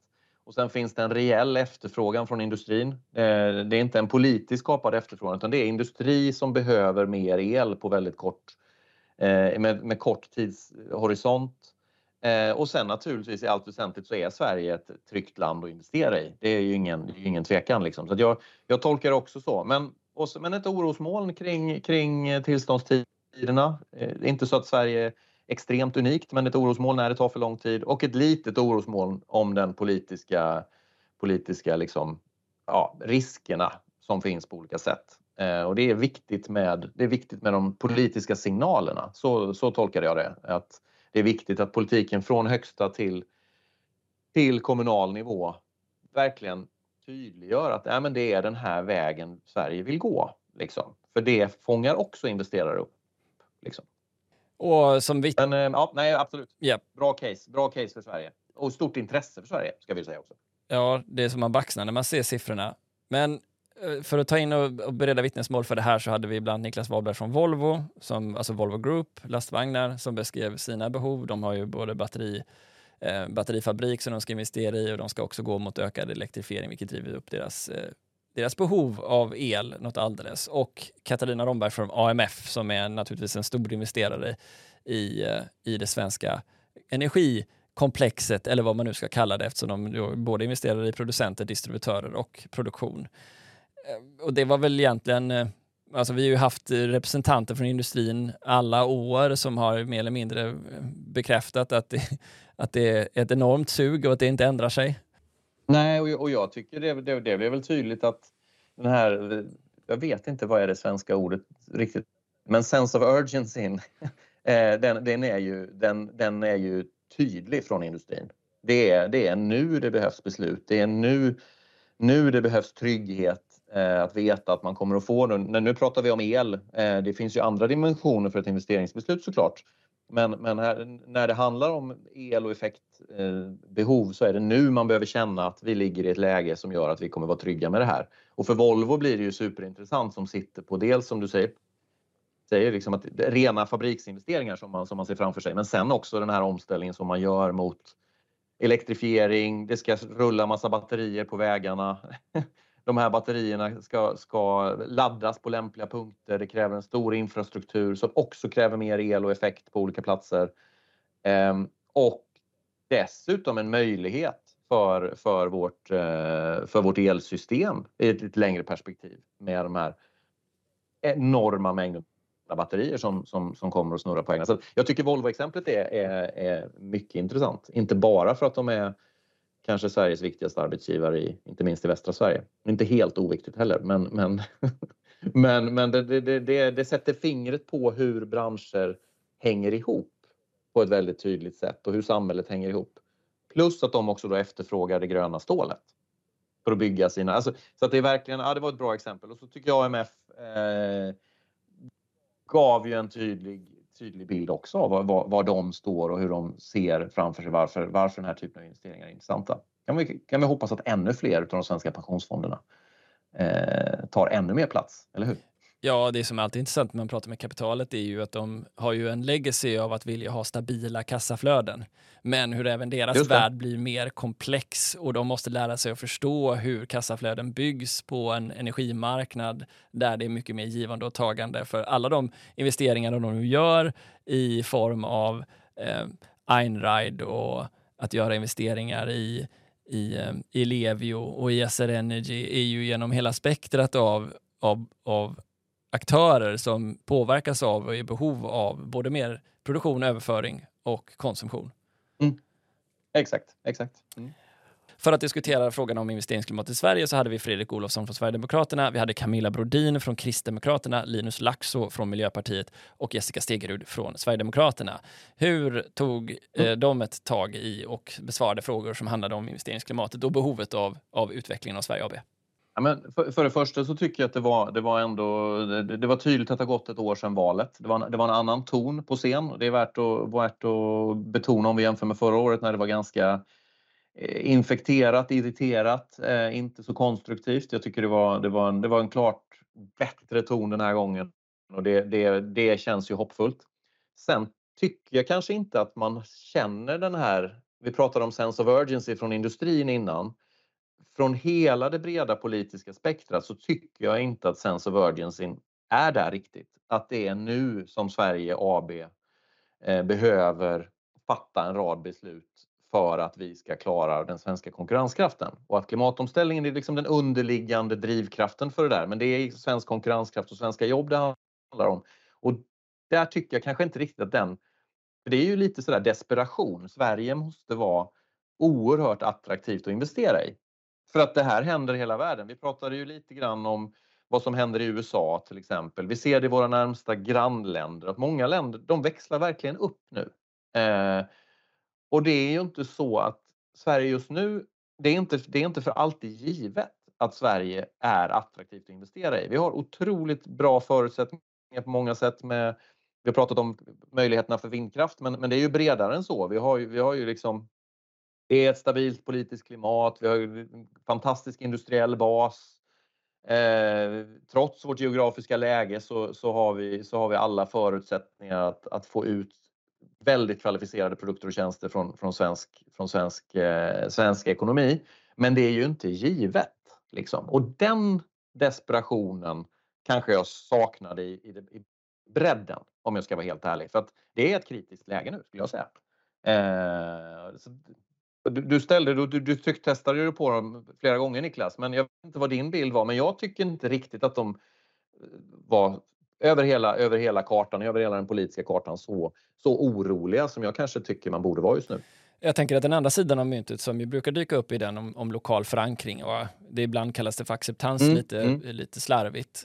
Och sen finns det en reell efterfrågan från industrin. Eh, det är inte en politiskt skapad efterfrågan utan det är industri som behöver mer el på väldigt kort, eh, med, med kort tidshorisont. Eh, och sen naturligtvis i allt väsentligt så är Sverige ett tryggt land att investera i. Det är ju ingen, ingen tvekan. Liksom. Så jag, jag tolkar det också så. Men, också, men ett orosmoln kring, kring tillståndstiderna. Det är inte så att Sverige extremt unikt men ett orosmoln när det tar för lång tid och ett litet orosmoln om den politiska, politiska liksom, ja, riskerna som finns på olika sätt. Eh, och det är, viktigt med, det är viktigt med de politiska signalerna. Så, så tolkade jag det. Att det är viktigt att politiken från högsta till, till kommunal nivå verkligen tydliggör att äh, men det är den här vägen Sverige vill gå. Liksom. För det fångar också investerare upp. Liksom. Och som vi... Men, eh, ja, nej, absolut. Yep. Bra case. Bra case för Sverige. Och stort intresse för Sverige, ska vi säga också. Ja, det är som man baxnar när man ser siffrorna. Men eh, för att ta in och, bereda vittnesmål för det här så hade vi bland Niklas Wahlberg från Volvo, som, alltså Volvo Group, lastvagnar, som beskrev sina behov. De har ju både batteri, eh, batterifabrik som de ska investera i och de ska också gå mot ökad elektrifiering, vilket driver upp deras eh, deras behov av el något alldeles och Katarina Romberg från AMF som är naturligtvis en stor investerare i, eh, i det svenska energikomplexet eller vad man nu ska kalla det eftersom de både investerar i producenter, distributörer och produktion. Eh, och det var väl egentligen eh, Alltså vi har ju haft representanter från industrin alla år som har mer eller mindre bekräftat att det, att det är ett enormt sug och att det inte ändrar sig. Nej, och, och jag tycker det, det, det blev väl tydligt att den här, jag vet inte vad är det svenska ordet riktigt, men sense of urgency, eh, den, den, är ju, den, den är ju tydlig från industrin. Det är, det är nu det behövs beslut. Det är nu, nu det behövs trygghet eh, att veta att man kommer att få nu. Nu pratar vi om el. Eh, det finns ju andra dimensioner för ett investeringsbeslut såklart. Men, men här, när det handlar om el och effektbehov eh, så är det nu man behöver känna att vi ligger i ett läge som gör att vi kommer vara trygga med det här. Och för Volvo blir det ju superintressant som sitter på dels som du säger, säger liksom att rena fabriksinvesteringar som man, som man ser framför sig, men sen också den här omställningen som man gör mot elektrifiering, det ska rulla massa batterier på vägarna. de här batterierna ska, ska laddas på lämpliga punkter. Det kräver en stor infrastruktur som också kräver mer el och effekt på olika platser. Ehm, och dessutom en möjlighet för, för, vårt, eh, för vårt elsystem i ett lite längre perspektiv med de här enorma mängderna batterier som, som, som kommer att snurra på egna. Så jag tycker Volvo-exemplet är, är, är mycket intressant. Inte bara för att de är kanske Sveriges viktigaste arbetsgivare, i, inte minst i västra Sverige. Inte helt oviktigt heller, men, men, men, men det, det, det, det sätter fingret på hur branscher hänger ihop på ett väldigt tydligt sätt och hur samhället hänger ihop. Plus att de också då efterfrågar det gröna stålet för att bygga sina... Alltså, så att det är verkligen, ja det var ett bra exempel. Och så tycker jag AMF eh, gav ju en tydlig tydlig bild också av var, var, de står och hur de ser framför sig varför, varför den här typen av investeringar är intressanta. Kan vi, kan vi hoppas att ännu fler av de svenska pensionsfonderna eh, tar ännu mer plats, eller hur? Ja, det som är alltid intressant när man pratar med kapitalet är ju att de har ju en legacy av att vilja ha stabila kassaflöden. Men hur även deras värld blir mer komplex och de måste lära sig att förstå hur kassaflöden byggs på en energimarknad där det är mycket mer givande och tagande. För alla de investeringar de nu gör i form av eh, Einride och att göra investeringar i i, eh, i Levio och i SR Energy är ju genom hela spektrat av, av, av aktörer som påverkas av och är i behov av både mer produktion, överföring och konsumtion. Mm. Exakt, exakt. Mm. För att diskutera frågan om investeringsklimat i Sverige så hade vi Fredrik Olofsson från Sverigedemokraterna, vi hade Camilla Brodin från Kristdemokraterna, Linus Laxo från Miljöpartiet och Jessica Stegerud från Sverigedemokraterna. Hur tog eh, mm. de ett tag i och besvarade frågor som handlade om investeringsklimatet och behovet av, av utvecklingen av Sverige AB? Ja, men för, för det första så tycker jag att det var, det var ändå det, det var tydligt att det har gått ett år sedan valet. Det var, det var en annan ton på scen. Det är värt att, värt att betona om vi jämför med förra året när det var ganska eh, infekterat, irriterat, eh, inte så konstruktivt. Jag tycker det var, det var, en, det var en klart bättre ton den här gången och det, det, det känns ju hoppfullt. Sen tycker jag kanske inte att man känner den här, vi pratade om sense of urgency från industrin innan, från hela det breda politiska spektrat så tycker jag inte att sense of urgency är där riktigt. Att det är nu som Sverige AB eh, behöver fatta en rad beslut för att vi ska klara den svenska konkurrenskraften. Och att klimatomställningen är liksom den underliggande drivkraften för det där. Men det är svensk konkurrenskraft och svenska jobb det handlar om. Och där tycker jag kanske inte riktigt att den... För det är ju lite sådär desperation. Sverige måste vara oerhört attraktivt att investera i. För att det här händer i hela världen. Vi pratade ju lite grann om vad som händer i USA till exempel. Vi ser det i våra närmsta grannländer att många länder de växlar verkligen upp nu. Eh, och det är ju inte så att Sverige just nu, det är inte, det är inte för alltid givet att Sverige är attraktivt att investera i. Vi har otroligt bra förutsättningar på många sätt med vi har pratat om möjligheterna för vindkraft, men, men det är ju bredare än så. Vi har ju, vi har ju liksom det är ett stabilt politiskt klimat, vi har en fantastisk industriell bas. Eh, trots vårt geografiska läge så, så, har vi, så har vi alla förutsättningar att, att få ut väldigt kvalificerade produkter och tjänster från, från, svensk, från svensk, eh, svensk ekonomi. Men det är ju inte givet. Liksom. Och den desperationen kanske jag saknade i, i, i bredden, om jag ska vara helt ärlig. För att det är ett kritiskt läge nu, skulle jag säga. Eh, du, du, ställde, du, du trycktestade ju på dem flera gånger Niklas, men jag vet inte vad din bild var, men jag tycker inte riktigt att de eh, var över hela, över hela kartan, över hela den politiska kartan så, så oroliga som jag kanske tycker man borde vara just nu. Jag tänker att den andra sidan av myntet som ju brukar dyka upp i den om, om lokal förankring och det ibland kallas det för acceptans mm, lite, mm. lite slarvigt.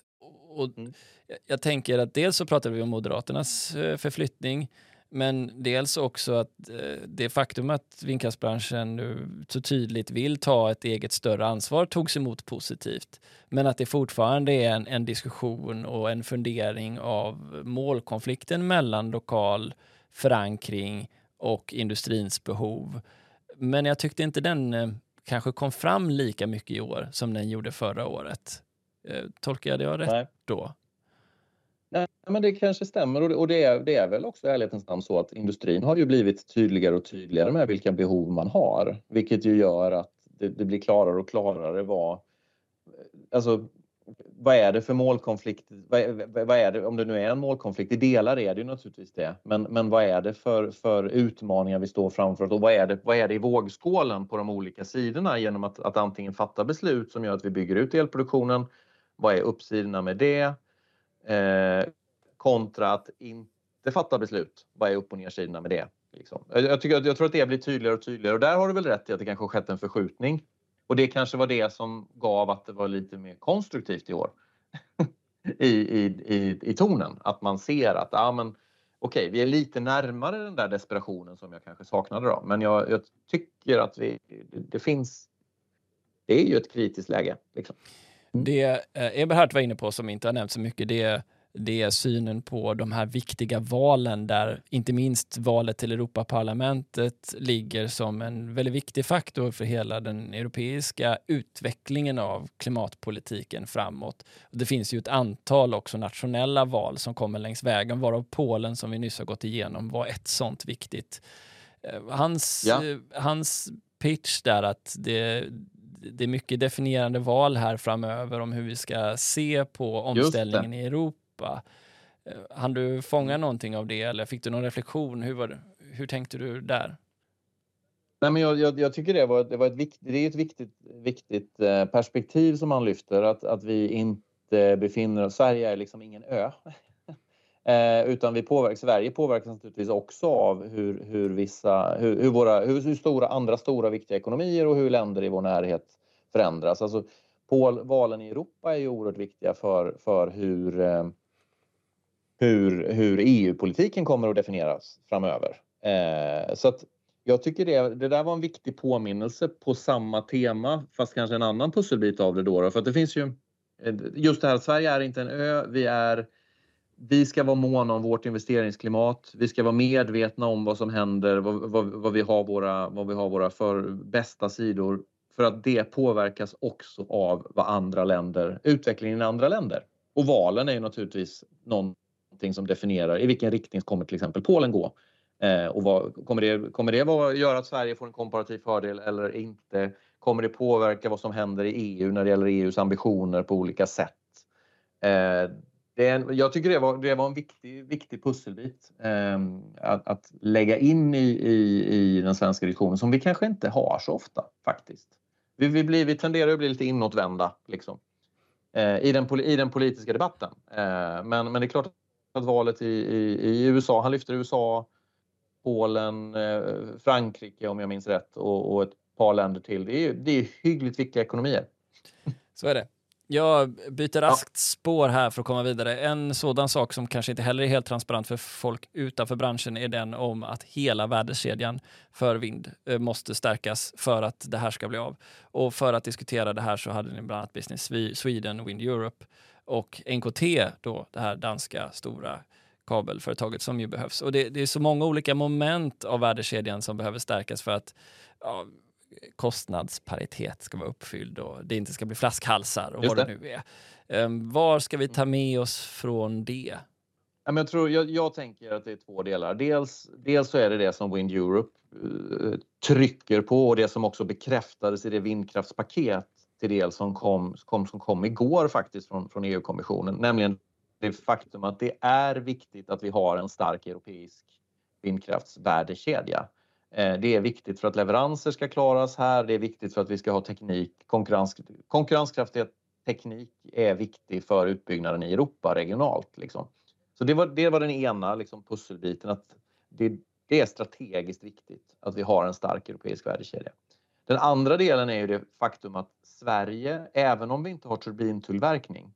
Och mm. jag, jag tänker att dels så pratar vi om Moderaternas eh, förflyttning men dels också att eh, det faktum att vindkraftsbranschen nu så tydligt vill ta ett eget större ansvar togs emot positivt. Men att det fortfarande är en, en diskussion och en fundering av målkonflikten mellan lokal förankring och industrins behov. Men jag tyckte inte den eh, kanske kom fram lika mycket i år som den gjorde förra året. Eh, tolkar jag det rätt Nej. då? Nej, men det kanske stämmer och, det, och det, är, det är väl också i ärlighetens namn så att industrin har ju blivit tydligare och tydligare med vilka behov man har, vilket ju gör att det, det blir klarare och klarare vad, alltså, vad är det för målkonflikt? Vad, vad, är det, om det nu är en målkonflikt, i delar är det ju naturligtvis det, men, men vad är det för, för utmaningar vi står framför och vad är, det, vad är det i vågskålen på de olika sidorna genom att, att antingen fatta beslut som gör att vi bygger ut elproduktionen, vad är uppsidorna med det? Eh, kontra att inte fatta beslut. Vad är upp och nersidorna med det? Liksom. Jag, tycker, jag tror att det blir tydligare och tydligare och där har du väl rätt i att det kanske skett en förskjutning. Och det kanske var det som gav att det var lite mer konstruktivt i år. I, i, i, I tonen. Att man ser att ah, men, okej, okay, vi är lite närmare den där desperationen som jag kanske saknade då. Men jag, jag tycker att vi, det, det, finns... Det är ju ett kritiskt läge. Liksom. Mm. Det eh, Eberhard var inne på som inte har nämnt så mycket, det det är synen på de här viktiga valen där inte minst valet till Europaparlamentet ligger som en väldigt viktig faktor för hela den europeiska utvecklingen av klimatpolitiken framåt. Det finns ju ett antal också nationella val som kommer längs vägen, varav Polen som vi nyss har gått igenom var ett sånt viktigt. Eh, hans, ja. Eh, hans pitch där att det, det är mycket definierande val här framöver om hur vi ska se på omställningen i Europa. Eh, hann du fånga någonting av det eller fick du någon reflektion? Hur, var hur tänkte du där? Nej, men jag, jag, jag tycker det, var, det, var ett viktigt, det är ett viktigt, viktigt eh, perspektiv som han lyfter, att, att vi inte befinner oss... Sverige är liksom ingen ö. Eh, utan vi påverkas, Sverige påverkas naturligtvis också av hur, hur, vissa, hur, hur, våra, hur, hur, stora, andra stora viktiga ekonomier och hur länder i vår närhet förändras. Alltså, Pol, valen i Europa är ju oerhört viktiga för, för hur, eh, hur, hur EU-politiken kommer att definieras framöver. Eh, så att jag tycker det, det där var en viktig påminnelse på samma tema, fast kanske en annan pusselbit av det då. då för att det finns ju eh, just det här att Sverige är inte en ö, vi är vi ska vara måna om vårt investeringsklimat. Vi ska vara medvetna om vad som händer, vad, vad, vad vi har våra, vad vi har våra för bästa sidor. För att det påverkas också av vad andra länder, utvecklingen i andra länder. Och valen är ju naturligtvis någonting som definierar i vilken riktning kommer till exempel Polen gå. Eh, och vad, kommer det, kommer det vara, göra att Sverige får en komparativ fördel eller inte? Kommer det påverka vad som händer i EU när det gäller EUs ambitioner på olika sätt? Eh, det är, jag tycker det var, det var en viktig, viktig pusselbit eh, att, att, lägga in i, i, i den svenska diskussionen som vi kanske inte har så ofta faktiskt. Vi, vi, blir, vi tenderar att bli lite inåtvända liksom, eh, i, den, i den politiska debatten. Eh, men, men det är klart att valet i, i, i USA, han lyfter USA, Polen, eh, Frankrike om jag minns rätt och, och ett par länder till. Det är, det är hyggligt viktiga ekonomier. Så är det. Jag byter raskt spår här för att komma vidare. En sådan sak som kanske inte heller är helt transparent för folk utanför branschen är den om att hela värdekedjan för vind eh, måste stärkas för att det här ska bli av. Och för att diskutera det här så hade ni bland annat Business Sweden, Wind Europe och NKT, då det här danska stora kabelföretaget som ju behövs. Och det, det är så många olika moment av värdekedjan som behöver stärkas för att ja, kostnadsparitet ska vara uppfylld och det inte ska bli flaskhalsar och Just vad det. det nu är. Um, var ska vi ta med oss från det? Jag, tror, jag, jag, tänker att det är två delar. Dels, dels så är det det som Wind Europe uh, trycker på och det som också bekräftades i det vindkraftspaket viktig del som kom, kom, som kom igår faktiskt från, från EU-kommissionen, nämligen det faktum att det är viktigt att vi har en stark europeisk vindkraftsvärdekedja. Eh, det är viktigt för att leveranser ska klaras här. Det är viktigt för att vi ska ha teknik. Konkurrens, konkurrenskraftig teknik är viktig för utbyggnaden i Europa regionalt. Liksom. Så det var, det var den ena liksom, pusselbiten. Att det, det är strategiskt viktigt att vi har en stark europeisk värdekedja. Den andra delen är ju det faktum att Sverige, även om vi inte har turbintillverkning,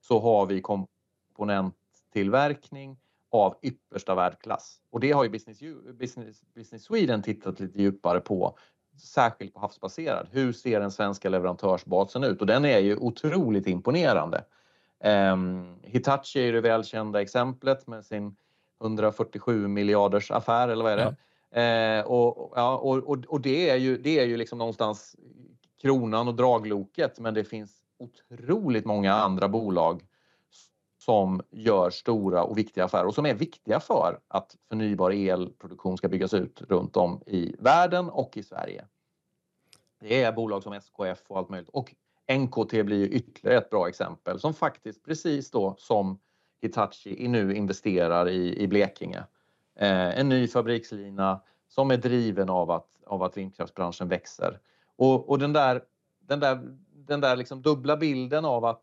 så har vi komponenttillverkning av yppersta världsklass. Och det har ju Business, Business, Business Sweden tittat lite djupare på, särskilt på havsbaserad. Hur ser den svenska leverantörsbasen ut? Och den är ju otroligt imponerande. Um, Hitachi är ju det välkända exemplet med sin 147 miljarders affär eller vad är det? Ja. Eh, och, ja, och, och, och, det är ju, det är ju liksom någonstans kronan och dragloket men det finns otroligt många andra bolag som gör stora och viktiga affärer och som är viktiga för att förnybar elproduktion ska byggas ut runt om i världen och i Sverige. Det är bolag som SKF och allt möjligt och NKT blir ytterligare ett bra exempel som faktiskt precis då som Hitachi nu investerar i, i Blekinge. Eh, en ny fabrikslina som är driven av att, av att vindkraftsbranschen växer. Och, och den där, den där, den där liksom dubbla bilden av att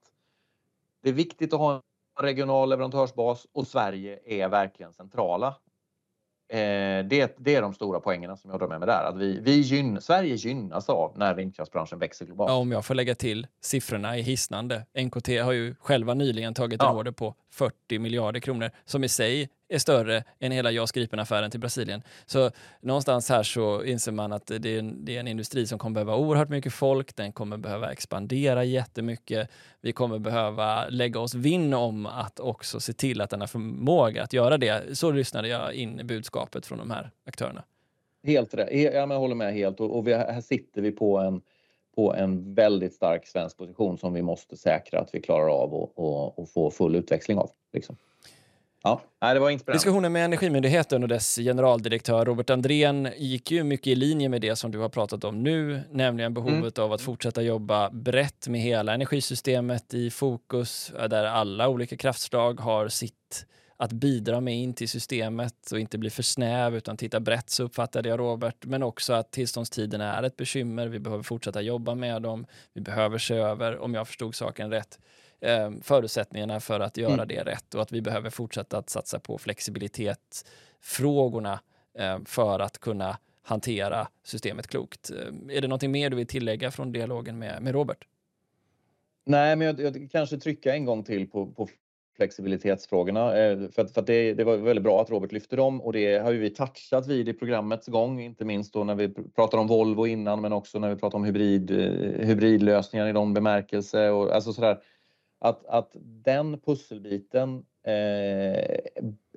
det är viktigt att ha regional leverantörsbas och Sverige är verkligen centrala. Eh, det, det, är de stora poängerna som jag drar med mig där. Att vi, vi gyn, Sverige gynnas av när vindkraftsbranschen växer globalt. Ja, om jag får lägga till, siffrorna är hisnande. NKT har ju själva nyligen tagit en ja. order på 40 miljarder kronor som i sig är större än hela JAS Gripen-affären till Brasilien. Så någonstans här så inser man att det är, en, det är en industri som kommer behöva oerhört mycket folk, den kommer behöva expandera jättemycket. Vi kommer behöva lägga oss vinn om att också se till att den har förmåga att göra det. Så lyssnade jag in i budskapet från de här aktörerna. Helt rätt, jag håller med helt och, och vi, här sitter vi på en på en väldigt stark svensk position som vi måste säkra att vi klarar av och, och, och få full utväxling av. Liksom. Ja, det var inspirerande. Diskussionen med Energimyndigheten och dess generaldirektör Robert Andrén gick ju mycket i linje med det som du har pratat om nu, nämligen behovet mm. av att fortsätta jobba brett med hela energisystemet i fokus, där alla olika kraftslag har sitt att bidra med in till systemet och inte bli för snäv utan titta brett så uppfattade jag Robert. Men också att tillståndstiderna är ett bekymmer. Vi behöver fortsätta jobba med dem. Vi behöver se över, om jag förstod saken rätt, eh, förutsättningarna för att göra mm. det rätt och att vi behöver fortsätta att satsa på flexibilitetsfrågorna eh, för att kunna hantera systemet klokt. Eh, är det någonting mer du vill tillägga från dialogen med, med Robert? Nej, men jag, jag kanske trycka en gång till på, på flexibilitetsfrågorna. Eh, för, att, för att det, det, var väldigt bra att Robert lyfte dem och det har ju vi touchat vid i programmets gång, inte minst då när vi pratar om Volvo innan men också när vi pratar om hybrid, eh, hybridlösningar i någon bemärkelse. Och, alltså sådär, att, att den pusselbiten eh,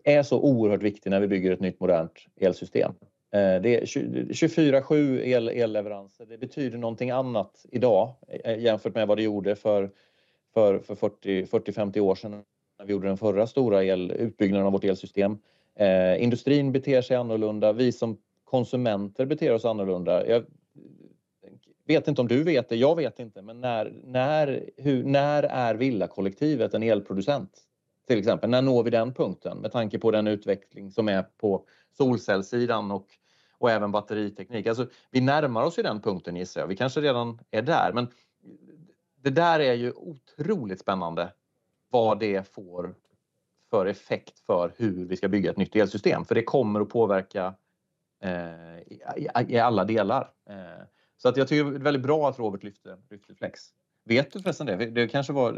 är så oerhört viktig när vi bygger ett nytt modernt elsystem. Eh, det är 24-7 el, elleveranser. Det betyder någonting annat idag eh, jämfört med vad det gjorde för, för, för 40-50 år sedan när vi gjorde den förra stora el, utbyggnaden av vårt elsystem. Eh, industrin beter sig annorlunda. Vi som konsumenter beter oss annorlunda. Jag vet inte om du vet det, jag vet inte, men när, när, hur, när är villakollektivet en elproducent? Till exempel, när når vi den punkten med tanke på den utveckling som är på solcellssidan och, och även batteriteknik. Alltså, vi närmar oss ju den punkten gissar jag. Vi kanske redan är där, men det där är ju otroligt spännande vad det får för effekt för hur vi ska bygga ett nytt elsystem. För det kommer att påverka eh, i, i, alla delar. Eh, så att jag tycker det är väldigt bra att Robert lyfte, lyfter Flex. Vet du förresten det? Det kanske var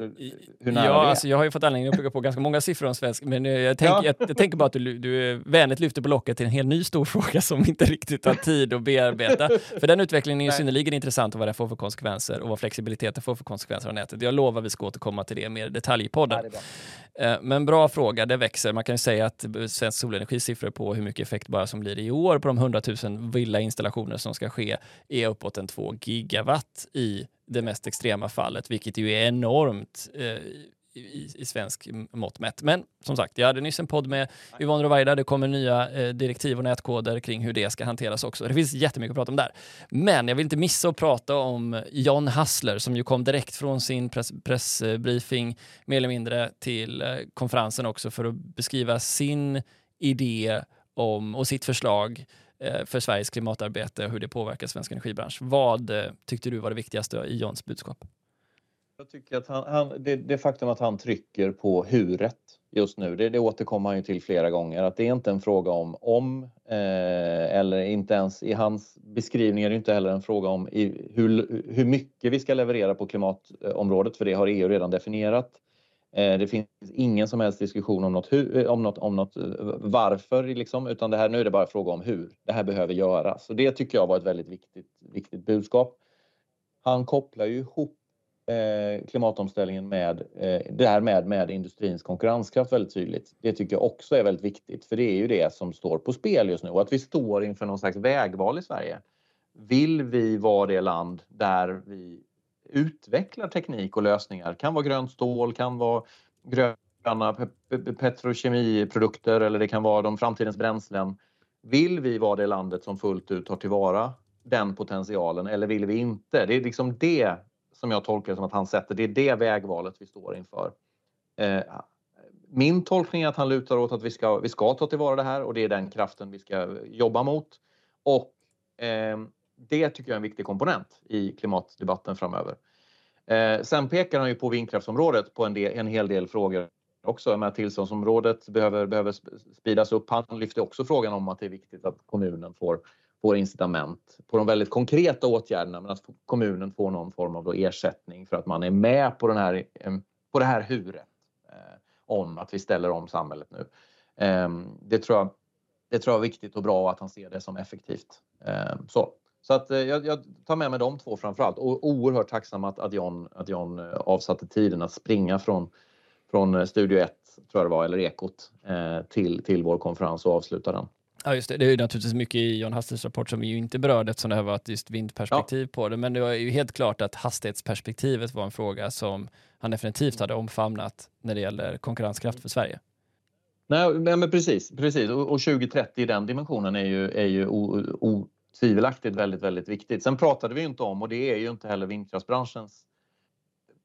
hur nära ja, det är? Alltså jag har ju fått anledning att plugga på ganska många siffror om svensk, men jag, tänk, ja. jag, jag, tänker bara att du, du vänligt lyfter på locket till en helt ny stor fråga som inte riktigt har tid att bearbeta. för den utvecklingen är ju synnerligen intressant och vad det får för konsekvenser och vad flexibiliteten får för konsekvenser av nätet. Jag lovar vi ska återkomma till det mer i detaljpodden. Ja, eh, Eh, men bra fråga, det växer. Man kan ju säga att Svensk Solenergis siffror på hur mycket effekt bara som blir i år på de 100 000 villainstallationer som ska ske är uppåt en 2 gigawatt i det mest extrema fallet, vilket ju är enormt eh, i, i svensk mått mätt. Men som sagt, jag hade nyss en podd med Yvonne Ruwaida. Det kommer nya eh, direktiv och nätkoder kring hur det ska hanteras också. Det finns jättemycket att prata om där. Men jag vill inte missa att prata om John Hassler som ju kom direkt från sin press, pressbriefing mer eller mindre till eh, konferensen också för att beskriva sin idé om, och sitt förslag eh, för Sveriges klimatarbete och hur det påverkar svensk energibransch. Vad eh, tyckte du var det viktigaste i Johns budskap? Jag tycker att han, han, det, det faktum att han trycker på huret just nu, det, det återkommer han ju till flera gånger, att det är inte en fråga om om eh, eller inte ens i hans beskrivning är det inte heller en fråga om i, hur, hur mycket vi ska leverera på klimatområdet, för det har EU redan definierat. Eh, det finns ingen som helst diskussion om något, hur, eh, om något, om något eh, varför, liksom, utan det här, nu är det bara fråga om hur. Det här behöver göras. Och det tycker jag var ett väldigt viktigt, viktigt budskap. Han kopplar ju ihop Eh, klimatomställningen med eh, det här med, med industrins konkurrenskraft väldigt tydligt. Det tycker jag också är väldigt viktigt, för det är ju det som står på spel just nu och att vi står inför någon slags vägval i Sverige. Vill vi vara det land där vi utvecklar teknik och lösningar. kan vara grönt stål, kan vara gröna petrokemiprodukter eller det kan vara de framtidens bränslen. Vill vi vara det landet som fullt ut tar tillvara den potentialen eller vill vi inte? Det är liksom det som jag tolkar som att han sätter, det är det vägvalet vi står inför. Eh, min tolkning är att han lutar åt att vi ska, vi ska ta tillvara det här och det är den kraften vi ska jobba mot. Och eh, det tycker jag är en viktig komponent i klimatdebatten framöver. Eh, sen pekar han ju på vindkraftsområdet på en, del, en hel del frågor också. Med tillståndsområdet behöver, behöver speedas upp. Han lyfter också frågan om att det är viktigt att kommunen får, får incitament på de väldigt konkreta åtgärderna men att kommunen får någon form av ersättning för att man är med på, den här, eh, på det här huret eh, om att vi ställer om samhället nu. Eh, det, tror jag, det tror jag är viktigt och bra att han ser det som effektivt. Eh, så. Så att eh, jag, jag, tar med mig de två framförallt och oerhört tacksam att, att, John, att John eh, avsatte tiden att springa från, från eh, Studio 1, tror jag det var, eller Ekot, eh, till, till vår konferens och avsluta den. Ja, just det. Det är ju naturligtvis mycket i John Hasters rapport som vi ju inte berörde eftersom det här var ett just vindperspektiv ja. på det. Men det var ju helt klart att hastighetsperspektivet var en fråga som han definitivt hade omfamnat när det gäller konkurrenskraft för Sverige. Nej, men precis, precis. Och, och 2030 i den dimensionen är ju, är ju o, o, tvivelaktigt väldigt, väldigt viktigt. Sen pratade vi inte om, och det är ju inte heller vindkraftsbranschens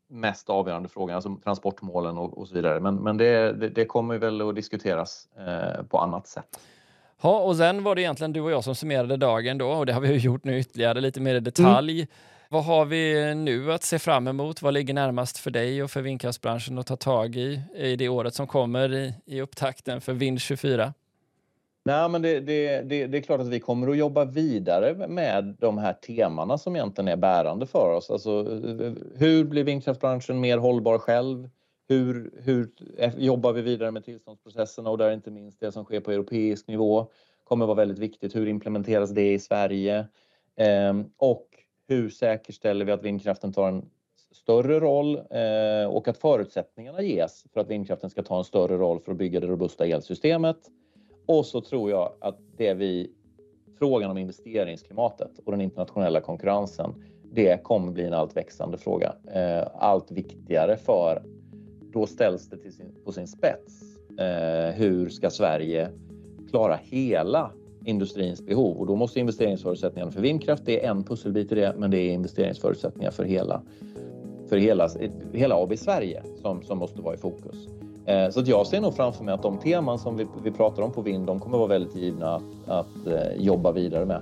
mest avgörande fråga, alltså transportmålen och, och så vidare. Men, men det, det, det kommer väl att diskuteras eh, på annat sätt. Ja, och sen var det egentligen du och jag som summerade dagen då och det har vi gjort nu ytterligare lite mer i detalj. Mm. Vad har vi nu att se fram emot? Vad ligger närmast för dig och för vindkraftsbranschen att ta tag i i det året som kommer i, i upptakten för Vind 24? Nej, men det, det, det, det, är klart att vi kommer att jobba vidare med de här temana som egentligen är bärande för oss. Alltså, hur blir vindkraftsbranschen mer hållbar själv? Hur, hur eh, jobbar vi vidare med tillståndsprocesserna och där inte minst det som sker på europeisk nivå kommer vara väldigt viktigt. Hur implementeras det i Sverige? Ehm, och hur säkerställer vi att vindkraften tar en större roll eh, och att förutsättningarna ges för att vindkraften ska ta en större roll för att bygga det robusta elsystemet och så tror jag att det vi, frågan om investeringsklimatet och den internationella konkurrensen, det kommer bli en allt växande fråga. Eh, allt viktigare för då ställs det till sin, på sin spets. Eh, hur ska Sverige klara hela industrins behov och då måste investeringsförutsättningarna för vindkraft, det är en pusselbit i det, men det är investeringsförutsättningar för hela, för hela, hela AB Sverige som, som måste vara i fokus. Eh, så att jag ser nog framför mig att de teman som vi, vi pratar om på vind, de kommer vara väldigt givna att, att eh, jobba vidare med.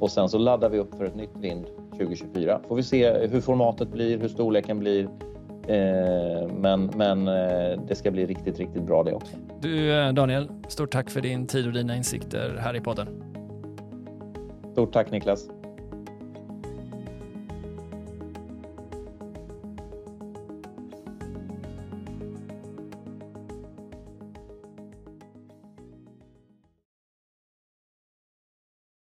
Och sen så laddar vi upp för ett nytt vind 2024. Får vi se hur formatet blir, hur storleken blir. Eh, men, men det ska bli riktigt, riktigt bra det också. Du Daniel, stort tack för din tid och dina insikter här i podden. Stort tack Niklas.